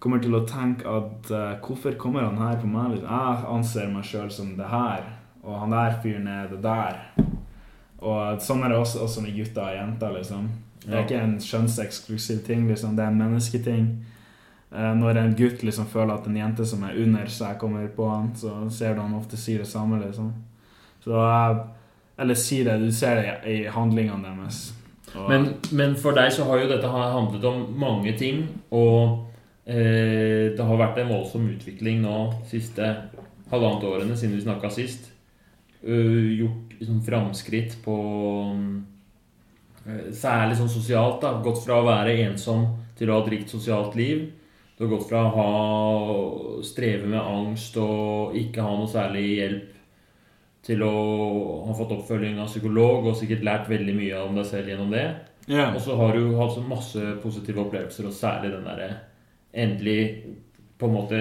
kommer til å tenke at uh, hvorfor kommer han her på meg? Jeg anser meg sjøl som det her, og han der fyren er det der. Og sånn er det også, også med gutter og jenter, liksom. Det er ikke en kjønnseksklusiv ting, liksom. Det er en mennesketing. Eh, Når en gutt liksom føler at en jente som er under seg, kommer på han, så ser du han ofte sier det samme, liksom. Så eh, Eller si det. Du ser det i, handlingene deres. Men, men for deg så har jo dette handlet om mange ting, og eh, det har vært en voldsom utvikling nå siste halvannet årene siden vi snakka sist. Uh, gjort liksom, framskritt på uh, Særlig sånn sosialt. da Gått fra å være ensom til å ha et rikt sosialt liv. Du har gått fra å ha, streve med angst og ikke ha noe særlig hjelp til å ha fått oppfølging av psykolog og sikkert lært veldig mye om deg selv gjennom det. Yeah. Og så har du hatt så masse positive opplevelser, og særlig den derre endelig på en måte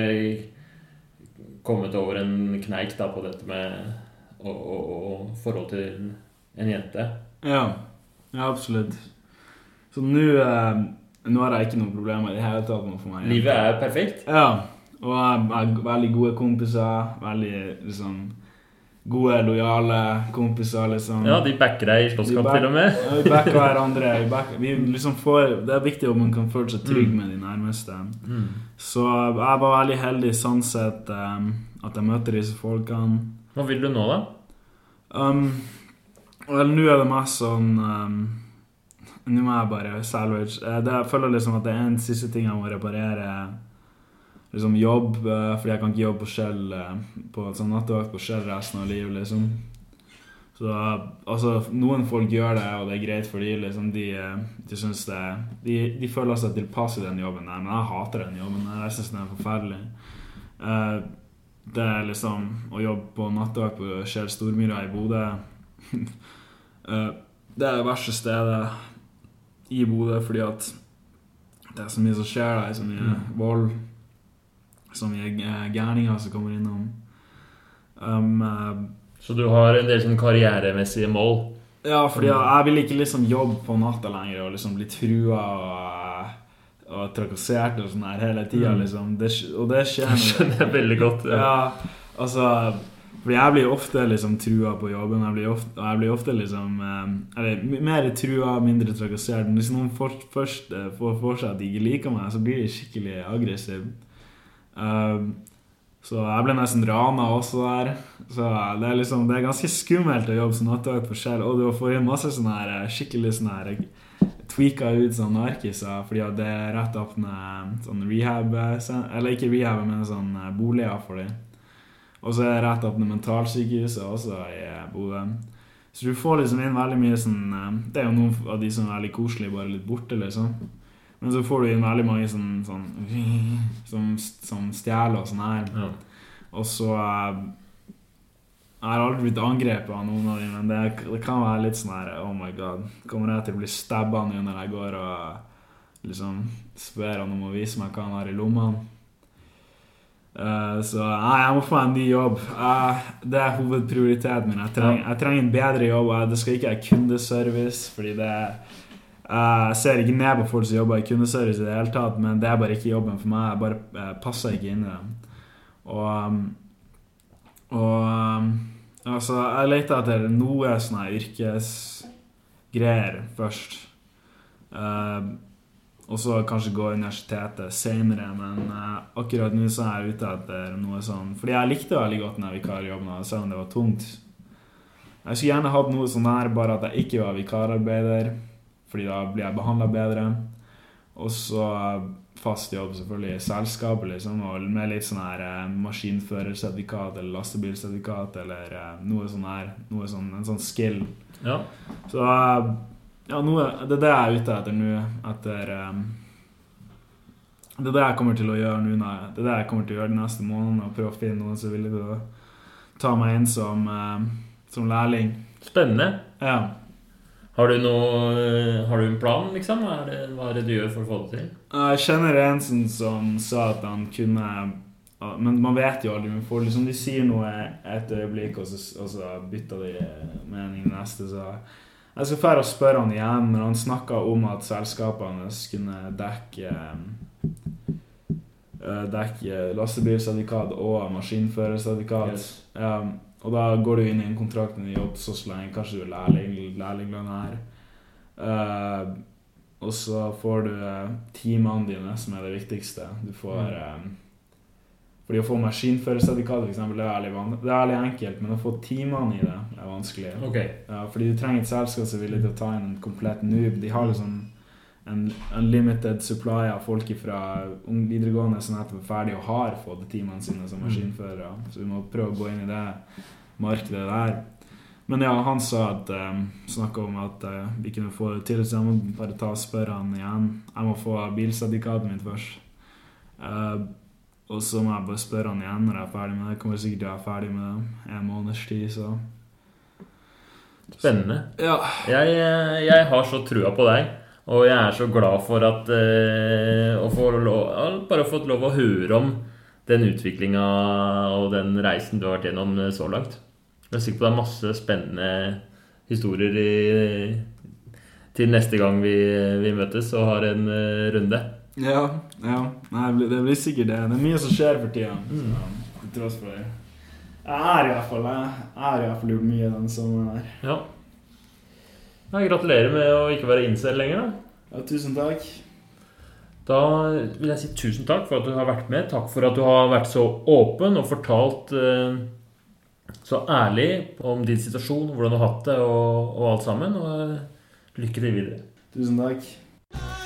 kommet over en kneik da på dette med og, og, og forhold til en jente. Ja, ja absolutt. Så nå eh, Nå er det ikke noe problemer i det hele tatt få meg. Livet er perfekt. Ja. Og jeg har veldig gode kompiser. Veldig liksom Gode, lojale kompiser, liksom. Ja, de backer deg i slåsskamp til og med. Ja, vi backer [LAUGHS] hverandre. Vi backer, vi liksom får, det er viktig at man kan føle seg trygg med de nærmeste. Mm. Så jeg var veldig heldig sånn sett um, at jeg møtte disse folkene. Hva vil du nå, da? Um, vel, nå er det mest sånn um, Nå må jeg bare salvage. Eh, jeg føler liksom at det er en siste ting jeg må reparere. Liksom jobb, eh, fordi jeg kan ikke jobbe på Shell eh, på sånn nattevakt på Shell resten av livet, liksom. Så altså, noen folk gjør det, og det er greit for de, liksom. De, de det de, de føler seg tilpass i den jobben der, men jeg hater den jobben der. Jeg syns den er forferdelig. Det er liksom å jobbe på nattevakt på Shell Stormyra i Bodø [LAUGHS] Det er det verste stedet i Bodø fordi at det er så mye som skjer der, så mye vold, så mye eh, gærninger som kommer innom. Um, eh, Så du har en del sånn karrieremessige mål? ja, fordi jeg, jeg vil ikke liksom jobbe på natta lenger og liksom bli trua og, og trakassert og sånn her hele tida, Mm. liksom. Det, og det skjer [LAUGHS] Det skjønner jeg veldig godt. Ja. Ja, altså Fordi jeg blir ofte liksom trua på jobben. Jeg blir ofte, jeg blir ofte liksom eh, Eller mer trua, mindre trakassert. Men hvis noen for, først eh, får for seg at de ikke liker meg, så blir de skikkelig aggressive. Um, så jeg ble nesten rana også der. Så det er liksom Det er ganske skummelt å jobbe som nattevakt for Shell. Og du får inn masse sånne her eh, skikkelig sånne her tweaka ut sånn narkiser fordi at det er rett åpne sånn rehab eh, Eller ikke rehab, men sånn eh, boliger for dem. Og så er det rett åpne mentalsykehuset også i eh, Bodø. Så du får liksom inn veldig mye sånn eh, Det er jo noen av de som er veldig koselige, bare litt borte, liksom. Men så får du inn veldig mange sånn, sånn [LAUGHS] som, som stjeler og sånn her. Ja. Og så eh, Jeg har aldri blitt angrepet av noen av dem, men det, det kan være litt sånn her Oh my god. Kommer jeg til å bli stabba nå når jeg går og liksom spør han om å vise meg hva han har i lommene? Eh, så nei, jeg må få en ny jobb. Eh, det er hovedprioriteten min. Jeg trenger, jeg trenger en bedre jobb. Det skal ikke være kundeservice, fordi det eh, Jeg ser ikke ned på folk som jobber i kundeservice i det hele tatt, men det er bare ikke jobben for meg. Jeg bare eh, passer ikke inn i det. Og um, Og um, altså, jeg leter etter noe sånne yrkesgreier først. Eh, og så kanskje gå universitetet senere, men eh, akkurat nå så er jeg ute etter noe sånn Fordi jeg likte veldig godt den vikarjobben, selv om det var tungt. Jeg skulle gjerne hatt noe sånn her, bare at jeg ikke var vikararbeider, fordi da blir jeg behandla bedre. Og så eh, fast jobb selvfølgelig i selskapet, liksom, og med litt sånn her eh, maskinførersertifikat eller lastebilsertifikat eller noe sånn her. Noe sånn, en sånn skill. Ja. Så ja, noe, det er det jeg er ute etter nå. Etter um, Det er det jeg kommer til å gjøre nå. Det er det jeg kommer til å gjøre de neste månedene. Prøve å finne noen som å ta meg inn som, um, som lærling. Spennende. Ja. Har du, noe, har du en plan, liksom? Hva er, det, hva er det du gjør for å få det til? Jeg kjenner en som, som sa at han kunne Men man vet jo aldri. Får, liksom, de sier noe et øyeblikk, og så, og så bytter de mening neste. Så jeg skal fære og spørre han igjen når han snakka om at selskapene kunne dekke eh, Dekke lastebilsertifikat og maskinførersertifikat. Yes. Ja, og da går du inn i en kontrakt med en jobb så lenge kanskje du er lærling, lærlinglønn her. Uh, og så får du teamene timene dine, som er det viktigste. Du får Mm. Fordi å få maskinførersertifikat, for eksempel, det er veldig det er enkelt, men å få timene i det er vanskelig. Okay. Ja, fordi du trenger et selskap som er villig til å ta inn en komplett noob. De har liksom en unlimited supply av folk fra videregående som nettopp er ferdig og har fått timene sine som maskinførere. Så vi må prøve å gå inn i det markedet der. Men ja, han sa at um, Snakka om at uh, vi kunne få det til, så jeg må bare ta og spørre han igjen. Jeg må få bilsertifikatet mitt først. Eh, og så må jeg bare spørre han igjen når jeg er ferdig med det. Jeg kommer sikkert til å være ferdig med det en måneds tid, så Spennende. Ja. Jeg, jeg har så trua på deg, og jeg er så glad for at eh, å få lov, Bare fått lov å høre om den utviklinga og den reisen du har vært gjennom eh, så langt. Jeg er sikker på det er masse spennende historier i til neste gang vi, vi møtes og har en uh, runde. Ja. ja. Nei, det blir sikkert det. Det er mye som skjer for tida. Mm. Til tross for det. Jeg har iallfall gjort mye den sommeren her. Ja. Jeg Gratulerer med å ikke være incel lenger. Ja, tusen takk. Da vil jeg si tusen takk for at du har vært med. Takk for at du har vært så åpen og fortalt eh, så ærlig om din situasjon, hvordan du har hatt det og, og alt sammen. Og lykke til videre. Tusen takk.